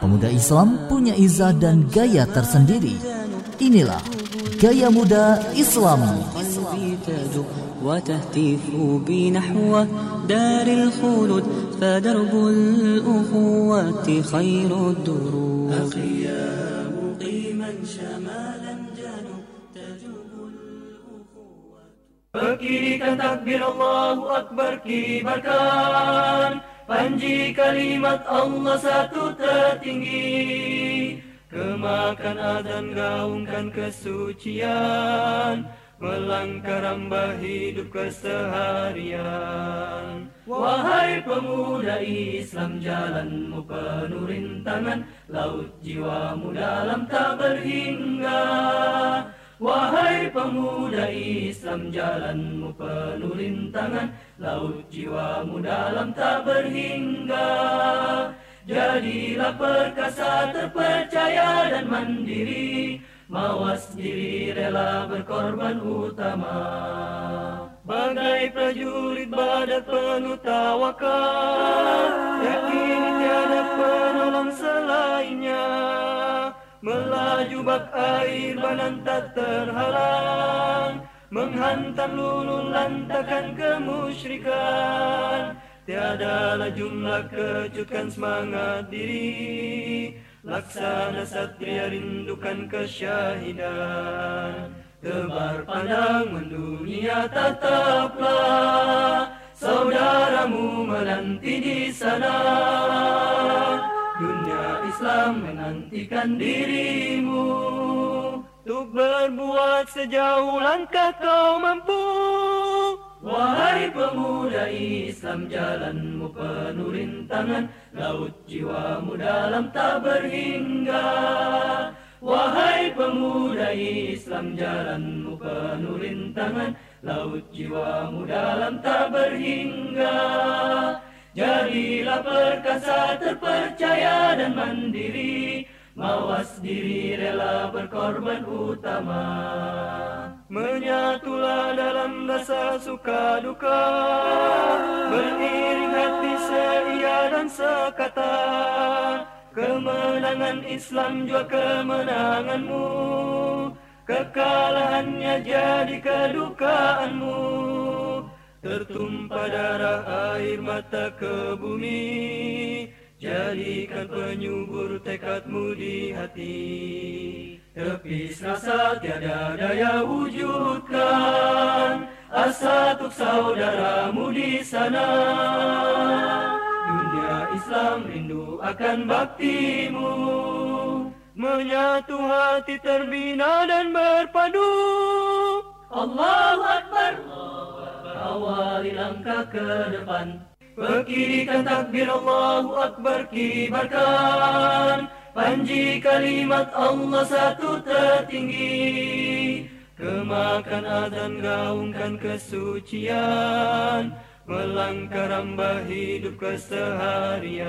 Pemuda Islam punya izah dan gaya tersendiri. Inilah Gaya Muda Islami. وتهتف بنحو دار الخلود فدرب الأخوة خير الدروب أخي يا مقيما شمالا جنوب تجوب الأخوة Berkirikan takbir Allahu Akbar kibarkan Panji kalimat Allah satu tertinggi. Kemakan azan gaungkan kesucian. Melangkah rambah hidup keseharian. Wahai pemuda Islam jalanmu penuh rintangan. Laut jiwamu dalam tak berhingga Wahai pemuda Islam jalanmu penuh rintangan. Laut jiwamu dalam tak berhingga. Jadilah perkasa terpercaya dan mandiri. Mawas diri rela berkorban utama. Bagai prajurit badat penuh tawakal. Yakin tiada penolong selainnya Melaju bak air banan tak terhalang Menghantam lulu lantakan kemusyrikan. Tiadalah jumlah kecutkan semangat diri Laksana satria rindukan kesyahidan. Tebar pandang mendunia tetaplah Saudaramu menanti di sana Islam menantikan dirimu. Untuk berbuat sejauh langkah kau mampu. Wahai pemuda Islam jalanmu penuh rintangan. Laut jiwamu dalam tak berhingga. Wahai pemuda Islam jalanmu penuh rintangan. Laut jiwamu dalam tak berhingga Jadilah perkasa terpercaya dan mandiri. Mawas diri rela berkorban utama. Menyatulah dalam rasa suka duka. Beriring hati seia dan sekata. Kemenangan Islam jua kemenanganmu. Kekalahannya jadi kedukaanmu Tertumpah darah air mata ke bumi Jadikan penyubur tekadmu di hati. Tepis rasa tiada daya wujudkan Asa untuk saudaramu di sana. Dunia Islam rindu akan baktimu Menyatu hati terbina dan berpadu. Allahu Akbar Awali langkah ke depan. Berkirikan takbir Allahu Akbar kibarkan. Panji kalimat Allah satu tertinggi. Kemakan azan gaungkan kesucian. Melangkah rambah hidup keseharian.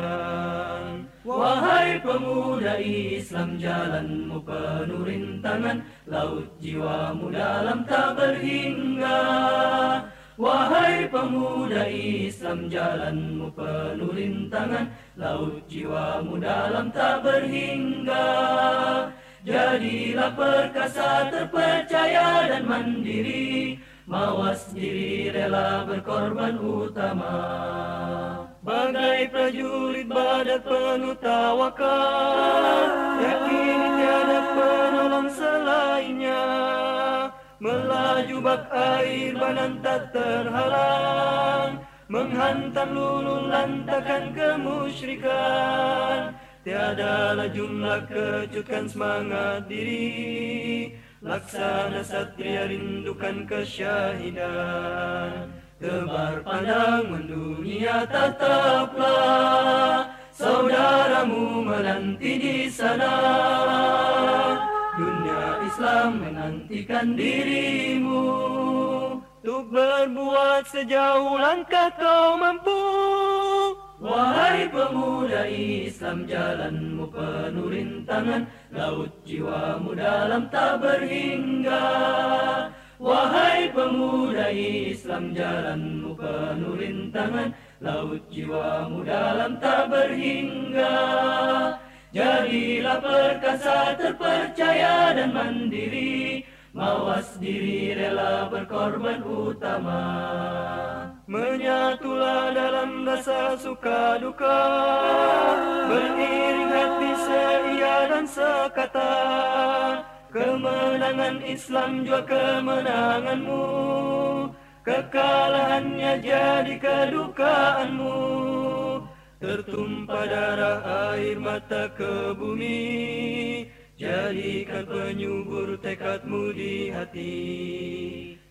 Wahai pemuda Islam jalanmu penuh rintangan. Laut jiwamu dalam tak berhingga Wahai pemuda Islam jalanmu penuh rintangan. Laut jiwamu dalam tak berhingga. Jadilah perkasa terpercaya dan mandiri. Mawas diri rela berkorban utama. Bagai prajurit badat penuh tawakal. Yakin tiada penolong selainnya Melaju bak air banan tak terhalang Menghantam lulu lantakan kemusyrikan. Tiadalah jumlah kecutkan semangat diri Laksana satria rindukan kesyahidan. Tebar pandang mendunia tetaplah Saudaramu menanti di sana Islam menantikan dirimu. Untuk berbuat sejauh langkah kau mampu. Wahai pemuda Islam jalanmu penuh rintangan. Laut jiwamu dalam tak berhingga. Wahai pemuda Islam jalanmu penuh rintangan. Laut jiwamu dalam tak berhingga Jiwa perkasa terpercaya dan mandiri Mawas diri rela berkorban utama. Menyatulah dalam rasa suka duka Beriring hati seia dan sekata. Kemenangan Islam jua kemenanganmu Kekalahannya jadi kedukaanmu Tertumpah darah air mata ke bumi Jadikan penyubur tekadmu di hati.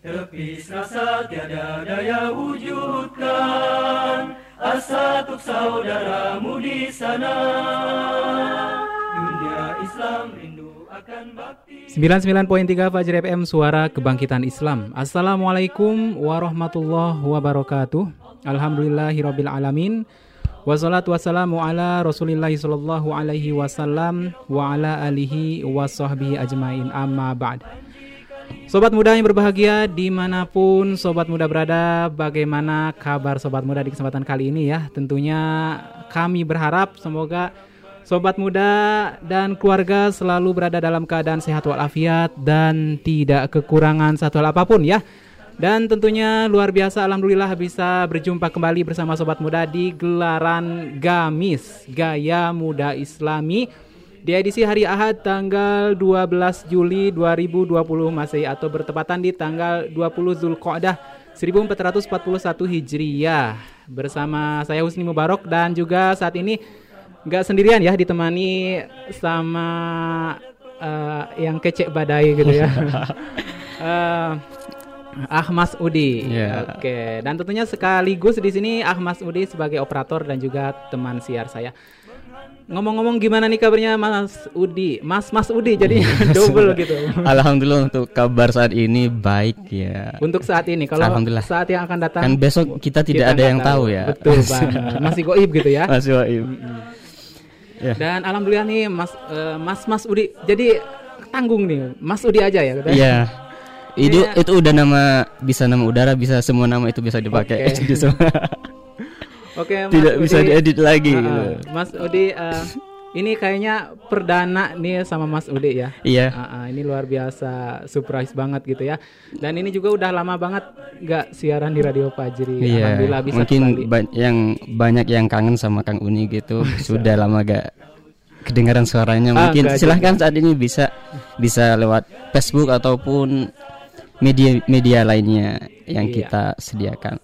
Tepis rasa tiada daya wujudkan Asa untuk saudaramu di sana. Dunia Islam rindu akan bakti. 99.3 Fajr FM Suara Kebangkitan Islam. Assalamualaikum warahmatullahi wabarakatuh. Alhamdulillahirabbil alamin Wassalatu wassalamu ala rasulillahi sallallahu alaihi wasallam Wa ala alihi wa ajmain. Amma ba'd. Sobat muda yang berbahagia di mana pun sobat muda berada Bagaimana kabar sobat muda di kesempatan kali ini ya? Tentunya kami berharap semoga Sobat muda dan keluarga selalu berada dalam keadaan sehat walafiat Dan tidak kekurangan satu hal apa pun ya dan tentunya luar biasa Alhamdulillah bisa berjumpa kembali bersama Sobat Muda di gelaran Gamis Gaya Muda Islami di edisi hari Ahad tanggal 12 Juli 2020 Masehi atau bertepatan di tanggal 20 Zulqa'dah 1441 Hijriyah bersama saya Husni Mubarok dan juga saat ini nggak sendirian ya ditemani sama uh, yang kecek badai gitu ya. uh, Ahmas Udi. Yeah. Oke, dan tentunya sekaligus di sini Ahmas Udi sebagai operator dan juga teman siar saya. Ngomong-ngomong gimana nih kabarnya Mas Udi? Mas Mas Udi jadi double gitu. Alhamdulillah untuk kabar saat ini baik ya. Untuk saat ini kalau Alhamdulillah. saat yang akan datang Kan besok kita tidak ada yang tahu ya. Betul banget. Masih goib gitu ya. Masih waib. Ya. Dan alhamdulillah nih Mas eh, Mas Mas Udi. Jadi tanggung nih Mas Udi aja ya. katanya? Iya. Itu Iya. itu udah nama bisa nama udara bisa semua nama itu bisa dipakai Oke. Jadi semua. Oke, Mas tidak bisa Udi. diedit lagi Ah, gitu. ah. Mas Udi eh, ini kayaknya perdana nih sama Mas Udi ya. Iya. Ah, ah, ini luar biasa surprise banget gitu ya. Dan ini juga udah lama banget nggak siaran di Radio Fajri. Iya. Alhamdulillah bisa Mungkin ba- yang banyak yang kangen sama Kang Uni gitu. Sudah lama gak kedengaran suaranya. Ah, Mungkin nggak silahkan saat ini bisa bisa lewat Facebook ataupun media-media lainnya yang Iya. kita sediakan.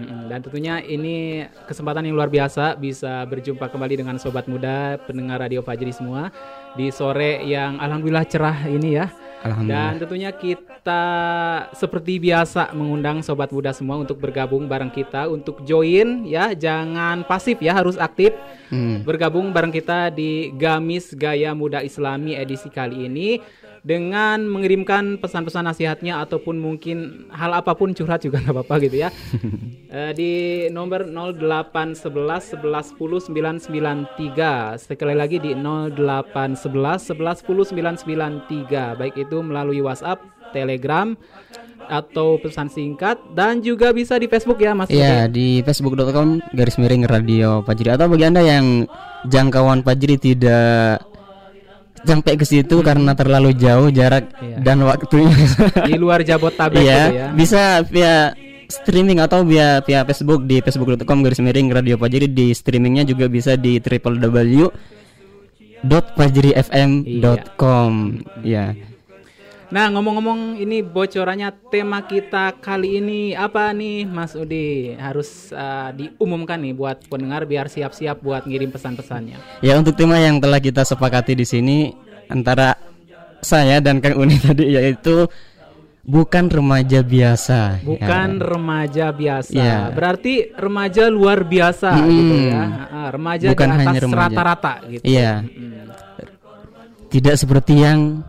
Dan tentunya ini kesempatan yang luar biasa bisa berjumpa kembali dengan sobat muda pendengar Radio Fajri semua di sore yang alhamdulillah cerah ini ya. Alhamdulillah. Dan tentunya kita seperti biasa mengundang sobat muda semua untuk bergabung bareng kita untuk join ya, jangan pasif ya, harus aktif. Hmm. Bergabung bareng kita di Gamis Gaya Muda Islami edisi kali ini dengan mengirimkan pesan-pesan nasihatnya ataupun mungkin hal apa pun curhat juga nggak apa-apa gitu ya. Eh, di nomor 0811 11 10 993. Sekali lagi di 0811 11 10 993. Baik itu melalui WhatsApp, Telegram atau pesan singkat dan juga bisa di Facebook ya Mas. Iya di facebook.com garis miring radio Fajri atau bagi anda yang jangkauan Fajri tidak sampai ke situ karena terlalu jauh jarak Iya. dan waktunya. Di luar Jabotabek Iya gitu ya. bisa via streaming atau via via Facebook di facebook.com garis miring radio Fajri di streamingnya juga bisa di www.fajrifm.com ya. Nah ngomong-ngomong ini bocorannya tema kita kali ini apa nih Mas Udi harus uh, diumumkan nih buat pendengar biar siap-siap buat ngirim pesan-pesannya. Ya untuk tema yang telah kita sepakati di sini antara saya dan Kang Uni tadi yaitu bukan remaja biasa. Bukan Ya. remaja biasa, Iya. berarti remaja luar biasa Hmm. gitu ya. Ah, remaja Bukan di atas hanya remaja. rata-rata gitu. Iya. Mm. Tidak seperti yang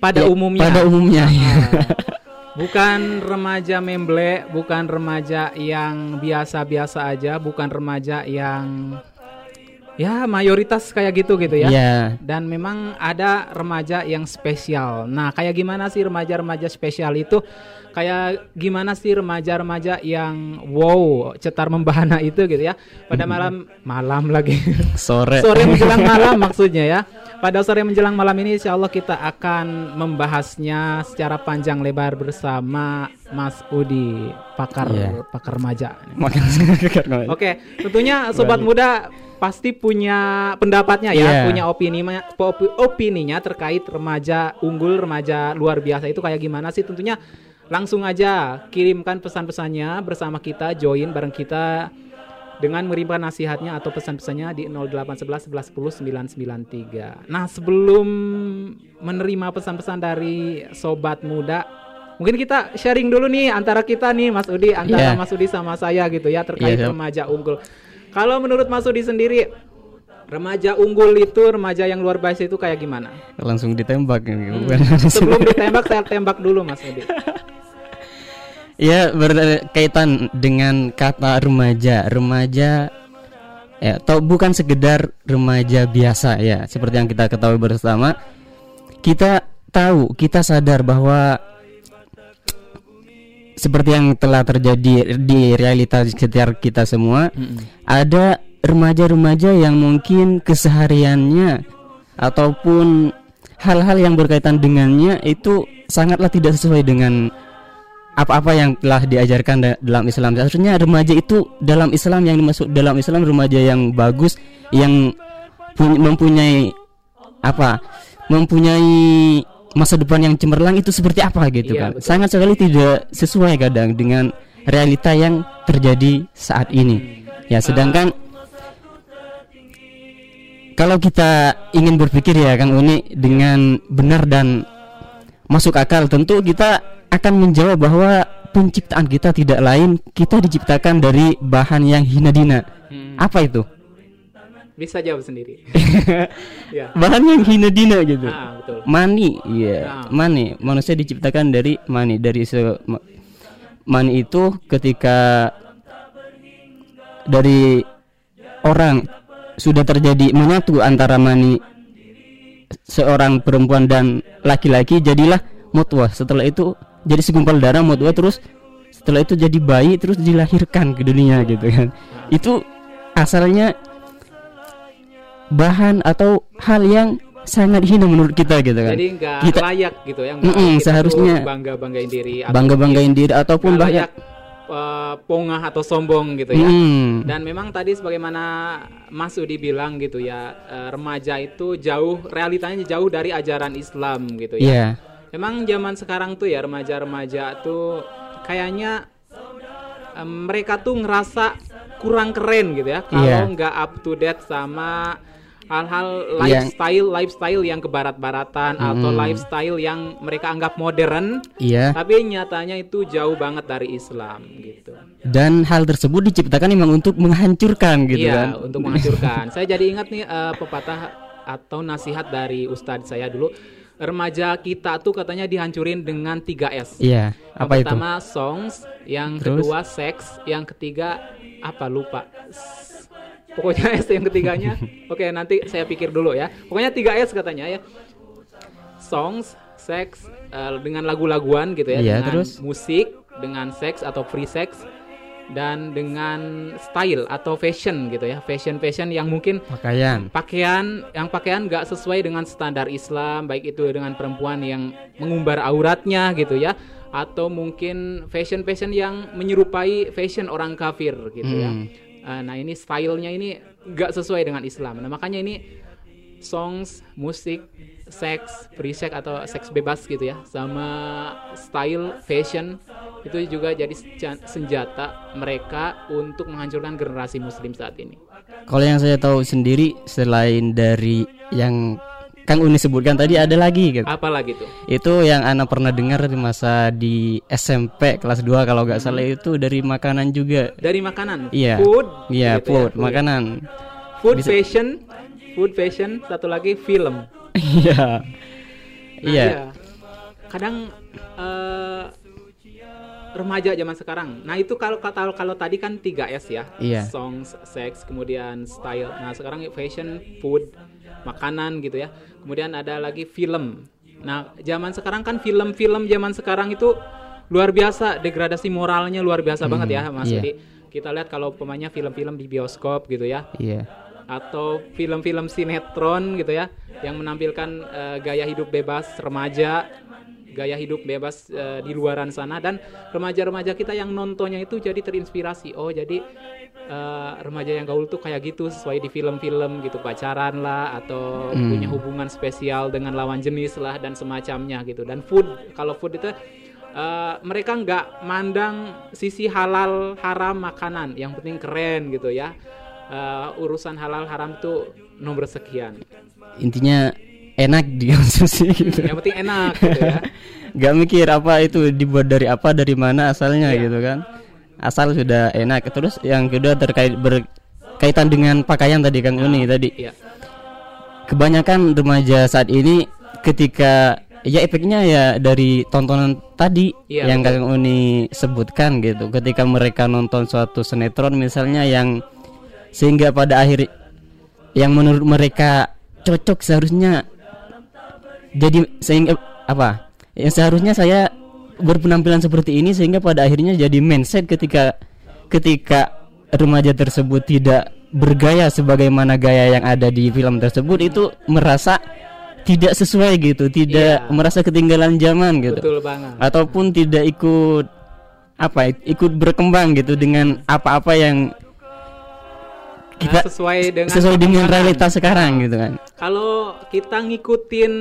Pada ya, umumnya. Pada umumnya. ya. Bukan remaja memble, bukan remaja yang biasa-biasa aja, bukan remaja yang ya mayoritas kayak gitu gitu ya. Iya. Dan memang ada remaja yang spesial. Nah, kayak gimana sih remaja-remaja spesial itu? Kayak gimana sih remaja-remaja yang wow, cetar membahana itu gitu ya. Pada malam malam lagi. Sore. sore menjelang malam maksudnya ya. Pada sore menjelang malam ini insya Allah kita akan membahasnya secara panjang lebar bersama Mas Udi, pakar Iya. pakar remaja. Oke, tentunya sobat muda pasti punya pendapatnya ya, Iya. punya opini opi- opininya terkait remaja unggul, remaja luar biasa itu kayak gimana sih? Tentunya langsung aja kirimkan pesan-pesannya bersama kita, join bareng kita dengan mengirimkan nasihatnya atau pesan-pesannya di 0811 11 10 993. Nah, sebelum menerima pesan-pesan dari sobat muda, mungkin kita sharing dulu nih antara kita nih Mas Udi, antara Iya. Mas Udi sama saya gitu ya terkait siap. remaja unggul. Kalau menurut Mas Udi sendiri, remaja unggul itu remaja yang luar biasa itu kayak gimana? Langsung ditembak ini. Hmm. Sebelum ditembak saya tembak dulu Mas Udi. Ya berkaitan dengan kata remaja. Remaja ya atau bukan sekedar remaja biasa ya, seperti yang kita ketahui bersama. Kita tahu, kita sadar bahwa seperti yang telah terjadi di realitas sekitar kita semua, ada remaja-remaja yang mungkin kesehariannya ataupun hal-hal yang berkaitan dengannya itu sangatlah tidak sesuai dengan apa-apa yang telah diajarkan da- dalam Islam. Seharusnya remaja itu dalam Islam yang dimaksud dalam Islam remaja yang bagus yang pu- mempunyai apa? Mempunyai masa depan yang cemerlang itu seperti apa gitu Iya, kan. betul. Sangat sekali tidak sesuai kadang dengan realita yang terjadi saat ini. Ya, sedangkan kalau kita ingin berpikir ya Kang Uni dengan benar dan masuk akal tentu kita akan menjawab bahwa penciptaan kita tidak lain kita diciptakan dari bahan yang hina dina. Hmm, Apa itu? bisa jawab sendiri. ya. Bahan yang hina dina gitu. Ah, betul. Mani, iya, Ah. mani. Manusia diciptakan dari mani, dari se ma- mani itu ketika dari orang sudah terjadi menyatu antara mani seorang perempuan dan laki-laki jadilah mutwah. Setelah itu jadi segumpal darah mutwah terus setelah itu jadi bayi terus dilahirkan ke dunia gitu kan. Itu asalnya bahan atau hal yang sangat hina menurut kita gitu kan. Jadi nggak Kita- layak gitu ya. Mm-mm, seharusnya bangga banggain diri. bangga banggain diri ataupun layak eh, pongah atau sombong gitu ya. Mm, Dan memang tadi sebagaimana Mas Udi bilang gitu ya, eh, remaja itu jauh realitanya jauh dari ajaran Islam gitu ya. Iya. Memang zaman sekarang tuh ya remaja-remaja tuh kayaknya em, mereka tuh ngerasa kurang keren gitu ya kalau Iya. nggak up to date sama hal-hal Yang- lifestyle lifestyle yang kebarat-baratan atau lifestyle yang mereka anggap modern Iya. tapi nyatanya itu jauh banget dari Islam gitu. Dan hal tersebut diciptakan memang untuk menghancurkan gitu iya, kan. untuk menghancurkan. saya jadi ingat nih eh, pepatah atau nasihat dari ustadz saya dulu. Remaja kita tuh katanya dihancurin dengan 3S. Iya. Yang Apa itu? pertama songs, yang Terus? kedua seks, yang ketiga apa lupa. S- Pokoknya S yang ketiganya. Oke, nanti saya pikir dulu ya. Pokoknya 3S katanya ya. Songs, seks eh, dengan lagu-laguan gitu ya, Iya, dengan terus? musik, dengan seks atau free sex dan dengan style atau fashion gitu ya. Fashion-fashion yang mungkin Pakaian. pakaian yang pakaian nggak sesuai dengan standar Islam baik itu dengan perempuan yang mengumbar auratnya gitu ya atau mungkin fashion fashion yang menyerupai fashion orang kafir gitu ya Hmm. Eh, nah ini stylenya ini nggak sesuai dengan Islam nah makanya ini songs musik seks free sex atau seks bebas gitu ya sama style fashion itu juga jadi senja- senjata mereka untuk menghancurkan generasi muslim saat ini Kalau yang saya tahu sendiri selain dari yang Kang Uni sebutkan tadi ada lagi gitu. apalagi tuh Itu yang Ana pernah dengar di masa di SMP kelas 2 kalau nggak salah itu dari makanan juga. dari makanan Iya. food Iya, gitu ya, food, makanan. food Bisa- fashion food fashion satu lagi film Iya. Nah, Iya. kadang eh, remaja zaman sekarang. Nah itu kalau kalau kalau tadi kan 3S ya, Iya. songs, sex, kemudian style. Nah sekarang fashion, food, makanan gitu ya. Kemudian ada lagi film. Nah zaman sekarang kan film-film zaman sekarang itu luar biasa degradasi moralnya luar biasa banget ya Mas iya. Edi. Kita lihat kalau pemainnya film-film di bioskop gitu ya Iya. Atau film-film sinetron gitu ya yang menampilkan eh, gaya hidup bebas remaja gaya hidup bebas eh, di luaran sana. Dan remaja-remaja kita yang nontonnya itu jadi terinspirasi. Oh jadi eh, remaja yang gaul tuh kayak gitu sesuai di film-film gitu pacaran lah atau punya hubungan spesial dengan lawan jenis lah dan semacamnya gitu. Dan food kalau food itu eh, mereka nggak mandang sisi halal haram makanan. Yang penting keren gitu ya Eh, urusan halal haram tuh nomor sekian Intinya enak dikonsumsi gitu. yang penting enak gitu ya Gak mikir apa itu dibuat dari apa, dari mana asalnya Iya. gitu kan. Asal sudah enak. Terus yang kedua terkait berkaitan dengan pakaian tadi Kang Uni tadi. Iya. Kebanyakan remaja saat ini ketika ya efeknya ya dari tontonan tadi Iya, yang betul. Kang Uni sebutkan gitu. Ketika mereka nonton suatu sinetron misalnya yang sehingga pada akhir yang menurut mereka cocok seharusnya jadi sehingga apa? Yang seharusnya saya berpenampilan seperti ini sehingga pada akhirnya jadi mindset ketika ketika remaja tersebut tidak bergaya sebagaimana gaya yang ada di film tersebut itu merasa tidak sesuai gitu tidak Iya. merasa ketinggalan zaman gitu. Betul banget. Ataupun tidak ikut apa ikut berkembang gitu dengan apa-apa yang kita Nah, sesuai dengan sesuai dengan realitas sekarang gitu kan. Kalau kita ngikutin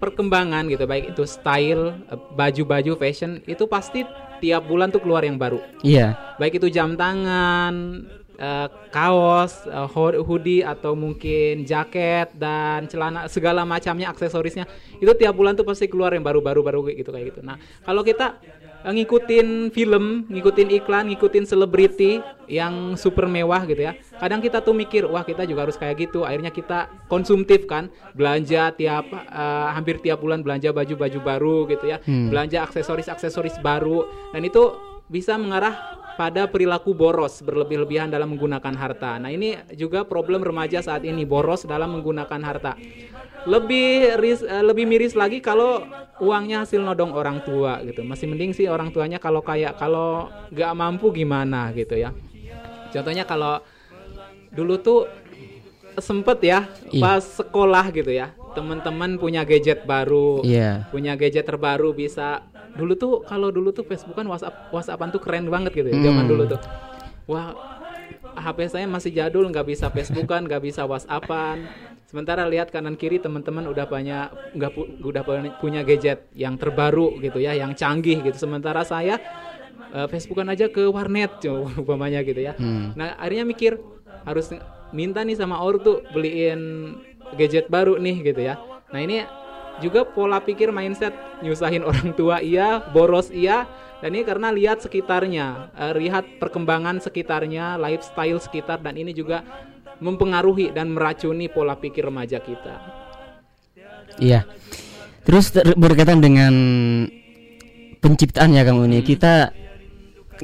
perkembangan gitu baik itu style eh, baju-baju fashion itu pasti tiap bulan tuh keluar yang baru. Iya. Baik itu jam tangan eh, kaos eh, ho- hoodie atau mungkin jaket dan celana segala macamnya aksesorisnya itu tiap bulan tuh pasti keluar yang baru-baru baru gitu kayak gitu. Nah kalau kita ngikutin film ngikutin iklan ngikutin selebriti yang super mewah gitu ya. Kadang kita tuh mikir wah kita juga harus kayak gitu. Akhirnya kita konsumtif kan belanja tiap eh, hampir tiap bulan belanja baju-baju baru gitu ya. Belanja aksesoris-aksesoris baru. Dan itu bisa mengarah pada perilaku boros berlebih-lebihan dalam menggunakan harta. Nah, ini juga problem remaja saat ini boros dalam menggunakan harta. Lebih ris- eh, lebih miris lagi kalau uangnya hasil nodong orang tua gitu. Masih mending sih orang tuanya kalau kayak kalau nggak mampu gimana gitu ya. Contohnya kalau dulu tuh sempet ya Iya. pas sekolah gitu ya teman-teman punya gadget baru Iya. punya gadget terbaru bisa dulu tuh kalau dulu tuh Facebookan WhatsApp WhatsAppan tuh keren banget gitu ya Hmm. zaman dulu tuh wah HP saya masih jadul nggak bisa Facebookan nggak bisa WhatsAppan sementara lihat kanan kiri teman-teman udah banyak nggak pu- udah pu- punya gadget yang terbaru gitu ya yang canggih gitu. Sementara saya eh, Facebookan aja ke warnet coba umpamanya gitu ya. Hmm. nah akhirnya mikir harus minta nih sama ortu beliin gadget baru nih gitu ya. Nah ini juga pola pikir mindset nyusahin orang tua iya boros iya. Dan ini karena lihat sekitarnya eh, lihat perkembangan sekitarnya lifestyle sekitar dan ini juga mempengaruhi dan meracuni pola pikir remaja kita Iya. Terus ter- berkaitan dengan penciptaan ya Kang Uni. Kita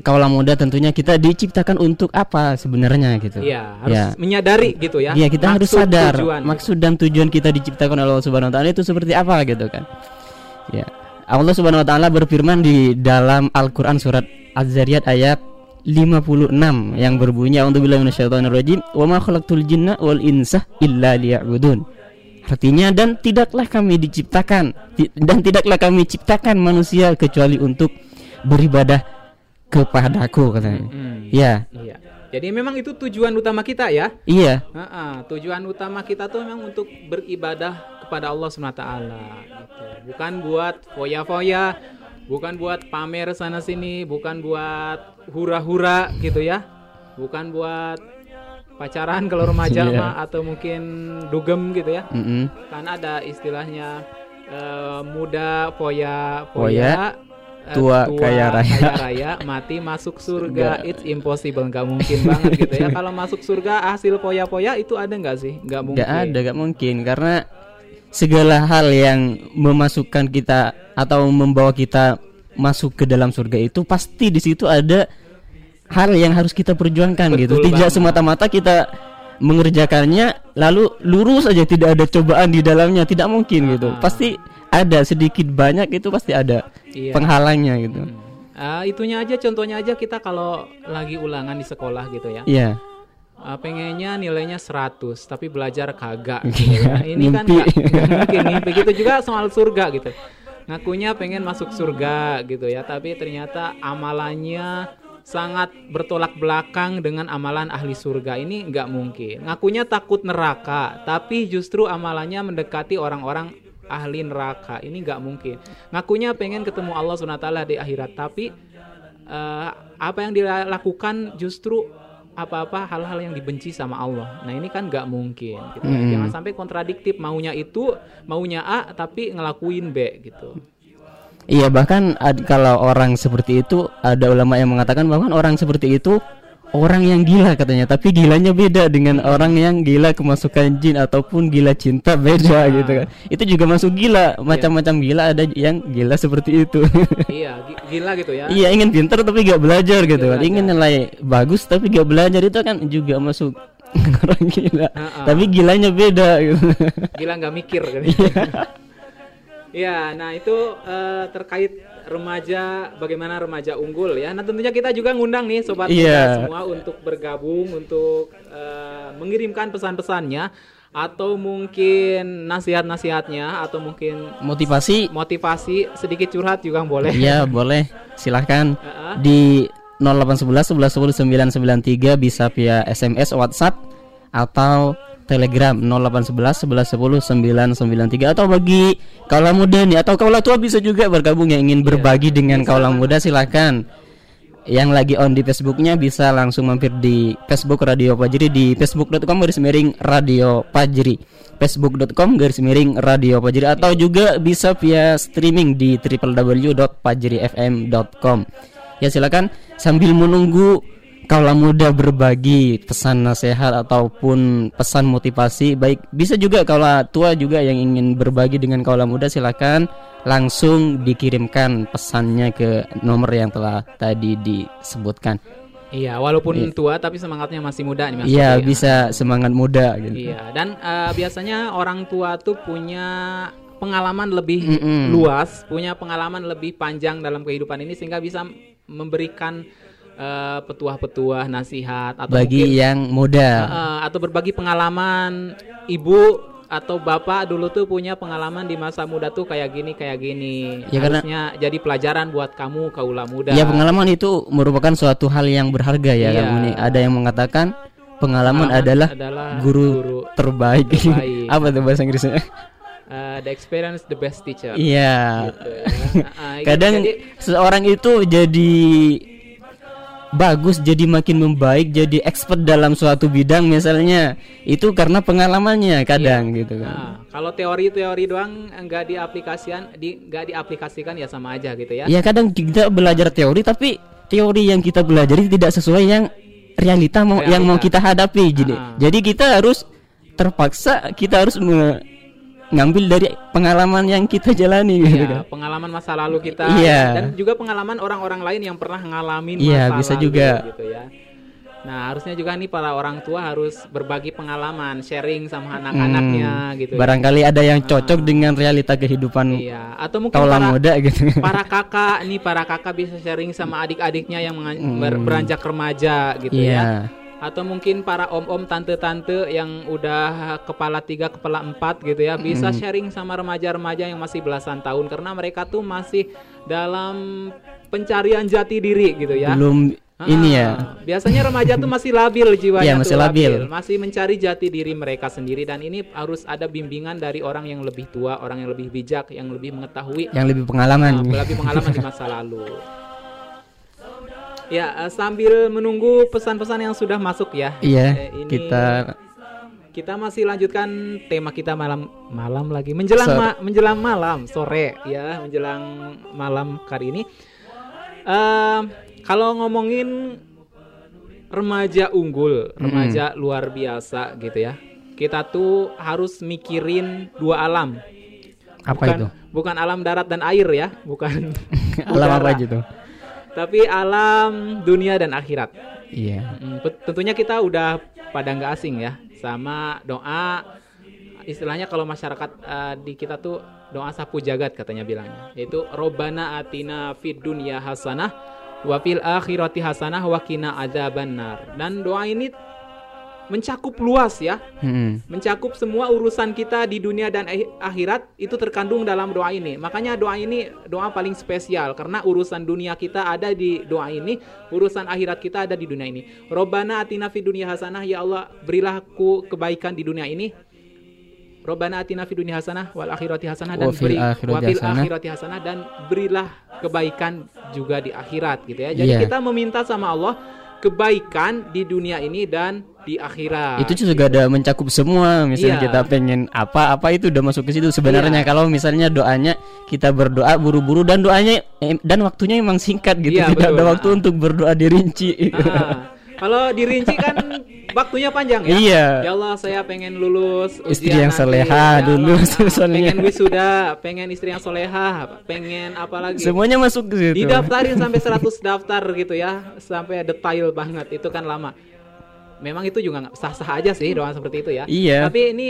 kaulah muda tentunya kita diciptakan untuk apa sebenarnya gitu. Iya, harus Ya. menyadari gitu ya. Iya, kita harus sadar tujuan. maksud dan tujuan kita diciptakan oleh Allah Subhanahu wa taala itu seperti apa gitu kan. Ya. Allah Subhanahu wa taala berfirman di dalam Al-Qur'an surat Az-Zariyat ayat 56 yang berbunyi A'udzubillahi minasyaitonirrajim wa ma khalaqtul jinna wal insa illa liya'budun. Artinya dan tidaklah kami diciptakan dan tidaklah kami ciptakan manusia kecuali untuk beribadah kepadaku katanya. Hmm, Ya, iya. Jadi memang itu tujuan utama kita ya. iya. Ha-ha, tujuan utama kita tuh memang untuk beribadah kepada Allah SWT gitu. Bukan buat foya-foya, bukan buat pamer sana sini, bukan buat hura-hura gitu ya. Bukan buat pacaran kalau remaja Iya. mah atau mungkin dugem gitu ya. Mm-mm. Kan ada istilahnya eh, muda foya Foya, eh, tua kaya raya. kaya raya, mati masuk surga it's impossible nggak mungkin banget gitu ya kalau masuk surga hasil poya-poya itu ada nggak sih nggak mungkin Gak ada, gak mungkin karena segala hal yang memasukkan kita atau membawa kita masuk ke dalam surga itu pasti di situ ada hal yang harus kita perjuangkan Betul gitu. Tidak semata-mata kita mengerjakannya lalu lurus aja tidak ada cobaan di dalamnya, tidak mungkin gitu. Ah. Pasti ada sedikit banyak itu pasti ada Iya. penghalangnya gitu. Ah, itunya aja contohnya aja kita kalau lagi ulangan di sekolah gitu ya. Iya. Ah, pengennya nilainya 100 tapi belajar kagak gitu ya. Iya, Ini kan mimpi. nggak nggak mungkin nih. Begitu juga soal surga gitu. Ngakunya pengen masuk surga gitu ya, tapi ternyata amalannya sangat bertolak belakang dengan amalan ahli surga. Ini nggak mungkin. Ngakunya takut neraka, tapi justru amalannya mendekati orang-orang ahli neraka. Ini nggak mungkin. Ngakunya pengen ketemu Allah SWT di akhirat, tapi eh, apa yang dilakukan justru apa-apa hal-hal yang dibenci sama Allah. Nah ini kan nggak mungkin. Gitu. Hmm. Jangan sampai kontradiktif maunya itu maunya A tapi ngelakuin B gitu. Iya bahkan ad- kalau orang seperti itu ada ulama yang mengatakan bahkan orang seperti itu orang yang gila katanya tapi gilanya beda dengan orang yang gila kemasukan jin ataupun gila cinta beda gitu kan. Itu juga masuk gila macam-macam gila ada yang gila seperti itu. Iya gi- gila gitu ya. iya ingin pintar tapi gak belajar gitu kan. belajar. ingin nilai bagus tapi gak belajar itu kan juga masuk orang gila. Ha-ha. tapi gilanya beda gitu. Gila nggak mikir. Kan. Ya, nah itu eh, terkait remaja, bagaimana remaja unggul ya. Nah tentunya kita juga ngundang nih sobat Iya. semua untuk bergabung, untuk eh, mengirimkan pesan-pesannya atau mungkin nasihat-nasihatnya atau mungkin motivasi motivasi sedikit curhat juga boleh. Iya boleh silahkan Heeh. di 0811 11 10 993 bisa via SMS WhatsApp atau Telegram 0811 11 10 993 atau bagi kaula muda nih atau kaula tua bisa juga bergabung yang ingin berbagi dengan kaula muda silahkan yang lagi on di Facebooknya bisa langsung mampir di Facebook Radio Pajri di facebook.com garis miring Radio Pajri. Facebook.com garis miring Radio Pajri atau juga bisa via streaming di www.pajrifm.com ya silakan. Sambil menunggu kaula muda berbagi pesan nasihat ataupun pesan motivasi baik bisa juga kaula tua juga yang ingin berbagi dengan kaula muda silakan langsung dikirimkan pesannya ke nomor yang telah tadi disebutkan Iya, walaupun tua tapi semangatnya masih muda nih Mas. Iya Bobi. bisa semangat muda gitu. Iya, dan eh, biasanya orang tua tuh punya pengalaman lebih Mm-mm. luas, punya pengalaman lebih panjang dalam kehidupan ini sehingga bisa memberikan eh, petuah-petuah, nasihat atau Bagi mungkin yang muda. eh, atau berbagi pengalaman ibu atau bapak dulu tuh punya pengalaman di masa muda tuh kayak gini kayak gini. Ya, karena- Harusnya jadi pelajaran buat kamu kaula muda. Ya pengalaman itu merupakan suatu hal yang berharga ya Iya. kamu nih. Ada yang mengatakan pengalaman, Pengalaman adalah, adalah guru, guru terbaik. terbaik. Apa tuh bahasa Inggrisnya? Eh, the experience the best teacher. Iya. Gitu ya. Ah, gitu. Kadang Jadi, seorang itu jadi bagus, jadi makin membaik, jadi expert dalam suatu bidang misalnya. Itu karena pengalamannya kadang gitu kan. Nah, kalau teori-teori doang nggak diaplikasikan, di nggak diaplikasikan ya sama aja gitu ya. Ya kadang kita belajar teori tapi teori yang kita pelajari tidak sesuai yang realita mau yang mau Realita. kita hadapi. Jadi Ah. jadi kita harus terpaksa kita harus me- ngambil dari pengalaman yang kita jalani gitu Iya, kan. pengalaman masa lalu kita Iya. ya, dan juga pengalaman orang-orang lain yang pernah ngalamin Iya, masa bisa lalu, juga. gitu ya. Nah, harusnya juga nih para orang tua harus berbagi pengalaman, sharing sama anak-anaknya gitu. ya. Hmm. Barangkali ada yang cocok dengan realita kehidupan Iya, atau mungkin para muda gitu. para kakak nih para kakak bisa sharing sama adik-adiknya yang ber- beranjak remaja gitu Hmm. Iya. ya atau mungkin para om-om tante-tante yang udah kepala tiga kepala empat gitu ya bisa Hmm. sharing sama remaja-remaja yang masih belasan tahun karena mereka tuh masih dalam pencarian jati diri gitu ya Belum Ah, ini ya. Biasanya remaja tuh masih labil jiwanya Iya, tuh masih labil. masih mencari jati diri mereka sendiri dan ini harus ada bimbingan dari orang yang lebih tua, orang yang lebih bijak, yang lebih mengetahui Yang lebih pengalaman. Nah, lebih pengalaman di masa lalu. Ya, eh, sambil menunggu pesan-pesan yang sudah masuk ya. Iya, Eh, ini kita kita masih lanjutkan tema kita malam malam lagi menjelang Sore. ma- menjelang malam sore ya menjelang malam kali ini. Em, kalau ngomongin remaja unggul, remaja luar biasa gitu ya. Kita tuh harus mikirin dua alam. apa bukan, itu? Bukan alam darat dan air ya, bukan alam apa udara. aja tuh Tapi alam dunia dan akhirat. iya. Pet- tentunya kita udah pada nggak asing ya sama doa. Istilahnya kalau masyarakat eh, di kita tuh doa sapu jagat katanya bilangnya. Yaitu robana atina fid dunya hasanah wa fil akhirati hasanah wa qina adzabannar. Dan doa ini mencakup luas ya Mm-mm. mencakup semua urusan kita di dunia dan ahi- akhirat itu terkandung dalam doa ini. Makanya doa ini doa paling spesial karena urusan dunia kita ada di doa ini, urusan akhirat kita ada di dunia ini. Robbana atina fid dunya hasanah ya Allah berilah ku kebaikan di dunia ini. Robbana atina fid dunya hasanah wal akhirati hasanah dan beri akhirati wa fil hasanah. akhirati hasanah dan berilah kebaikan juga di akhirat gitu ya. Jadi Iya. kita meminta sama Allah kebaikan di dunia ini dan di akhirat. itu juga ada mencakup semua misalnya Iya. kita pengen apa apa itu udah masuk ke situ sebenarnya Iya. kalau misalnya doanya kita berdoa buru-buru dan doanya eh, dan waktunya emang singkat gitu Iya, tidak ada betul. waktu untuk berdoa dirinci Ah, kalau dirinci kan waktunya panjang ya. Iya. Ya Allah, saya pengen lulus Istri yang nanti. soleha Ya dulu, Allah, soalnya. pengen wisuda, pengen istri yang soleha, pengen apa lagi? semuanya masuk ke situ Didaftarin sampai 100 daftar gitu ya, sampai detail banget. Itu kan lama. Memang itu juga nggak sah-sah aja sih doa seperti itu ya. Iya. Tapi ini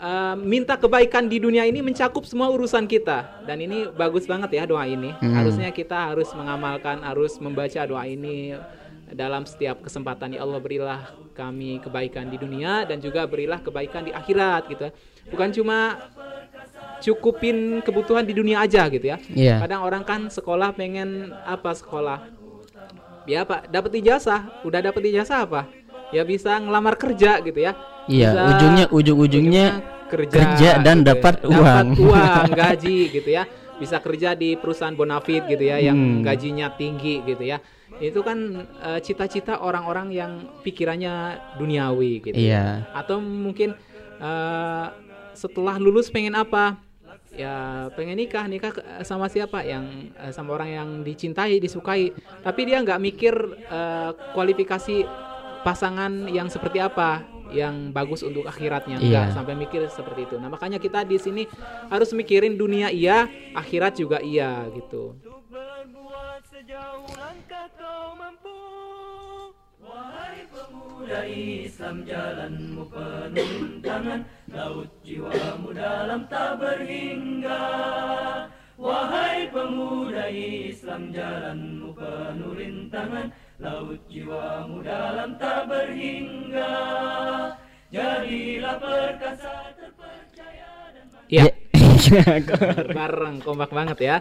eh, minta kebaikan di dunia ini mencakup semua urusan kita dan ini bagus banget ya doa ini. Hmm. Harusnya kita harus mengamalkan, harus membaca doa ini dalam setiap kesempatan ya Allah berilah kami kebaikan di dunia dan juga berilah kebaikan di akhirat gitu. ya. Bukan cuma cukupin kebutuhan di dunia aja gitu ya. Iya. Kadang orang kan sekolah pengen apa sekolah? Ya Pak, dapat ijazah. Udah dapat ijazah apa? Ya bisa ngelamar kerja gitu ya. Iya, Bisa- ujungnya- ujung-ujungnya kerja, kerja dan gitu ya. dapat Dapat uang. uang, gaji gitu ya. Bisa kerja di perusahaan bonafit gitu ya yang Hmm. gajinya tinggi gitu ya. Itu kan eh, cita-cita orang-orang yang pikirannya duniawi gitu. Iya. Atau mungkin eh, setelah lulus pengen apa? Ya pengen nikah, nikah ke- sama siapa? Yang eh, sama orang yang dicintai, disukai. Tapi dia nggak mikir eh, kualifikasi pasangan yang seperti apa yang bagus untuk akhiratnya enggak Iya. sampai mikir seperti itu. Nah, makanya kita di sini harus mikirin dunia iya, akhirat juga iya gitu. Pemuda Islam jalanmu penuh rintangan Laut jiwamu dalam tak berhingga. Wahai pemuda Islam jalanmu penuh rintangan. Laut jiwamu dalam tak berhingga. Jadilah perkasa terpercaya dan Iya, Iya. bareng kompak banget ya.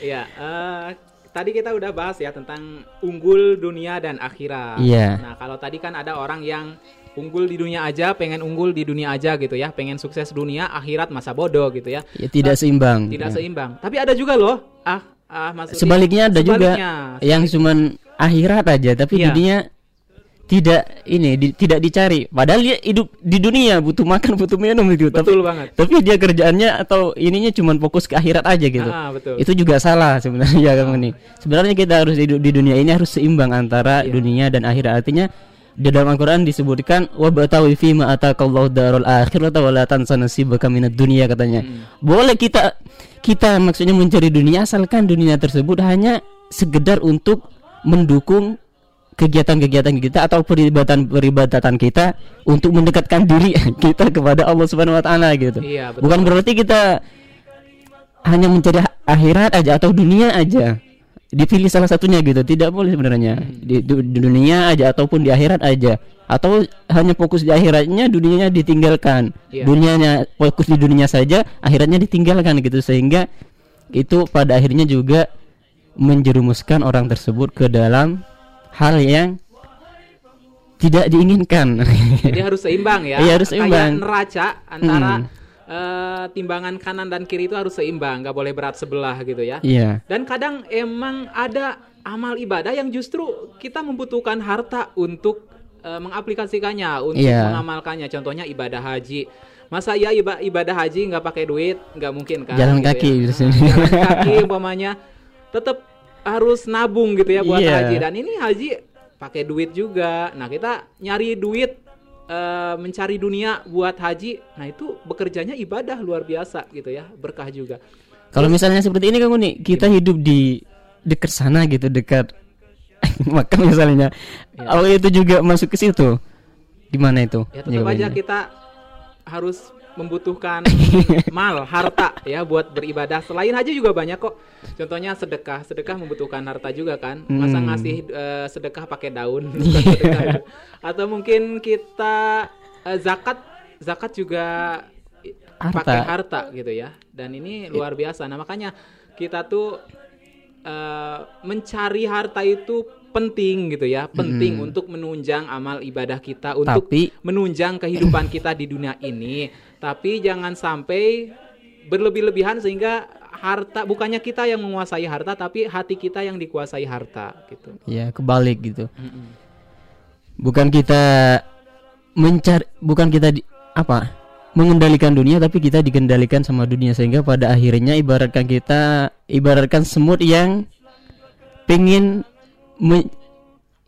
Iya, eh, tadi kita udah bahas ya tentang unggul dunia dan akhirat. Iya. Nah, kalau tadi kan ada orang yang unggul di dunia aja, pengen unggul di dunia aja gitu ya, pengen sukses dunia, akhirat masa bodoh gitu ya. Ya, tidak seimbang Tidak Ya. seimbang. Tapi ada juga loh, ah, ah maksudnya sebaliknya ada juga sebaliknya. yang cuman akhirat aja tapi Iya. dunia tidak ini di- tidak dicari padahal dia hidup di dunia butuh makan butuh minum gitu tapi Betul banget. tapi dia kerjaannya atau ininya cuman fokus ke akhirat aja gitu Ah, betul. itu juga salah sebenarnya kamu nih sebenarnya kita harus hidup di dunia ini harus seimbang antara Iya. dunia dan akhirat artinya di dalam Al-Qur'an disebutkan wa batawi fi ma atakallahu darul akhirata wa la tansa nasibaka minad dunya katanya. Boleh kita kita maksudnya mencari dunia asalkan dunia tersebut hanya sekedar untuk mendukung kegiatan-kegiatan kita atau peribadatan-peribadatan kita untuk mendekatkan diri kita kepada Allah Subhanahu wa taala gitu. Iya, betul. Bukan berarti kita hanya mencari akhirat aja atau dunia aja. Dipilih salah satunya gitu. Tidak boleh sebenarnya. Di, du- di dunia aja ataupun di akhirat aja. Atau hanya fokus di akhiratnya, dunianya ditinggalkan. Iya. Dunianya fokus di dunia saja, akhiratnya ditinggalkan gitu sehingga itu pada akhirnya juga menjerumuskan orang tersebut ke dalam hal yang tidak diinginkan. Jadi harus seimbang ya. Iya, harus seimbang. Kayak neraca antara Mm. eh, timbangan kanan dan kiri itu harus seimbang, nggak boleh berat sebelah gitu ya. Iya. Dan kadang emang ada amal ibadah yang justru kita membutuhkan harta untuk eh, mengaplikasikannya, untuk Iya. mengamalkannya. Contohnya ibadah haji. Masa ya iba- ibadah haji nggak pakai duit, nggak mungkin kan? Jalan gitu kaki ya. biasanya. Nah, Jalan kaki umpamanya, tetap harus nabung gitu ya buat Iya. haji. Dan ini haji pakai duit juga. Nah kita nyari duit eh, mencari dunia buat haji, nah itu bekerjanya ibadah luar biasa gitu ya, berkah juga. Kalau misalnya seperti ini kamu nih, kita hidup di dekat sana gitu, dekat maka misalnya. Iya. Oh itu juga masuk ke situ. Gimana itu? Ya tetap aja kita harus membutuhkan mal, harta ya buat beribadah. Selain haji juga banyak kok. Contohnya sedekah, sedekah membutuhkan harta juga kan. Masa Hmm. ngasih eh, sedekah pakai daun sedekah. Atau mungkin kita eh, zakat, zakat juga Harta. pakai harta gitu ya. Dan ini luar biasa. Nah, makanya kita tuh eh, mencari harta itu penting gitu ya, penting untuk menunjang amal ibadah kita, untuk Tapi- menunjang kehidupan kita di dunia ini. Tapi jangan sampai berlebih-lebihan sehingga harta bukannya kita yang menguasai harta, tapi hati kita yang dikuasai harta gitu. Ya kebalik gitu. Bukan kita mencari, bukan kita di, apa mengendalikan dunia, tapi kita dikendalikan sama dunia sehingga pada akhirnya ibaratkan kita ibaratkan semut yang pengen me-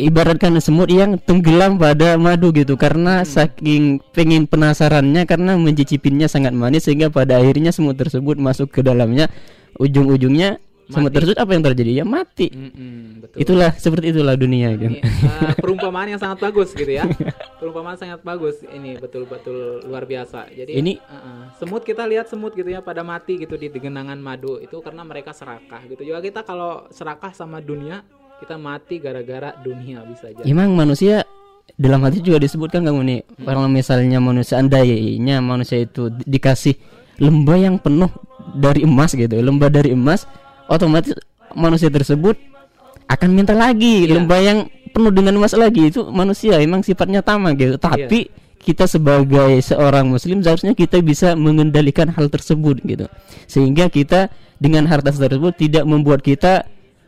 ibaratkan semut yang tenggelam pada madu gitu. Karena saking pengen penasarannya karena mencicipinnya sangat manis sehingga pada akhirnya semut tersebut masuk ke dalamnya. Ujung-ujungnya semut tersebut apa yang terjadi? Ya mati. Mm-mm, betul. itulah seperti itulah dunia Ini, eh, perumpamaan yang sangat bagus gitu ya. Perumpamaan sangat bagus. Ini betul-betul luar biasa. Jadi Ini- eh, semut kita lihat semut gitu ya pada mati gitu di genangan madu. Itu karena mereka serakah gitu. Juga kita kalau serakah sama dunia kita mati gara-gara dunia bisa aja. emang manusia dalam hati juga disebutkan kamu nih kalau misalnya manusia andainya manusia itu di- dikasih lembah yang penuh dari emas gitu lembah dari emas otomatis manusia tersebut akan minta lagi Iya. lembah yang penuh dengan emas lagi. Itu manusia emang sifatnya tamak gitu. Tapi kita sebagai seorang muslim seharusnya kita bisa mengendalikan hal tersebut gitu. Sehingga kita dengan harta tersebut tidak membuat kita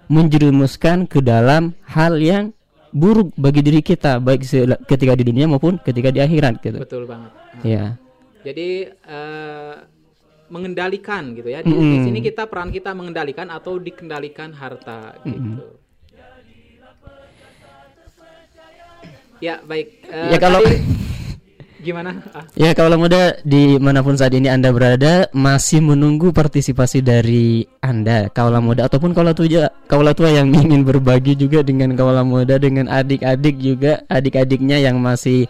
menjerumuskan ke dalam hal yang buruk bagi diri kita baik ketika di dunia maupun ketika di akhirat gitu Betul banget. Nah, ya Jadi eh, mengendalikan gitu ya. Di, di Mm-mm. sini kita peran kita mengendalikan atau dikendalikan harta gitu. Ya baik. Eh, Ya, kalau- tadi gimana? Ah, Ya kalau muda di mana pun saat ini anda berada masih menunggu partisipasi dari anda kaulah muda ataupun kaulah tua kaulah tua yang ingin berbagi juga dengan kaulah muda dengan adik-adik juga adik-adiknya yang masih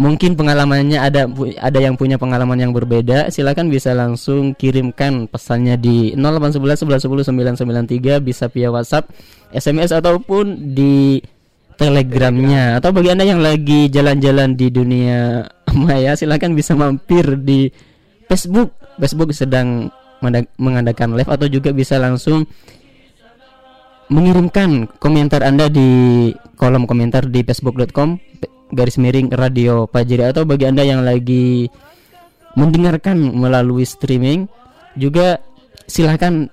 mungkin pengalamannya ada ada yang punya pengalaman yang berbeda silakan bisa langsung kirimkan pesannya di 0811 11 10 993 bisa via WhatsApp SMS ataupun di Telegramnya. Atau bagi anda yang lagi jalan-jalan di dunia maya silakan bisa mampir di Facebook. Facebook sedang mengadakan live atau juga bisa langsung mengirimkan komentar anda di kolom komentar di facebook.com garis miring radio Pajeri atau bagi anda yang lagi mendengarkan melalui streaming juga silahkan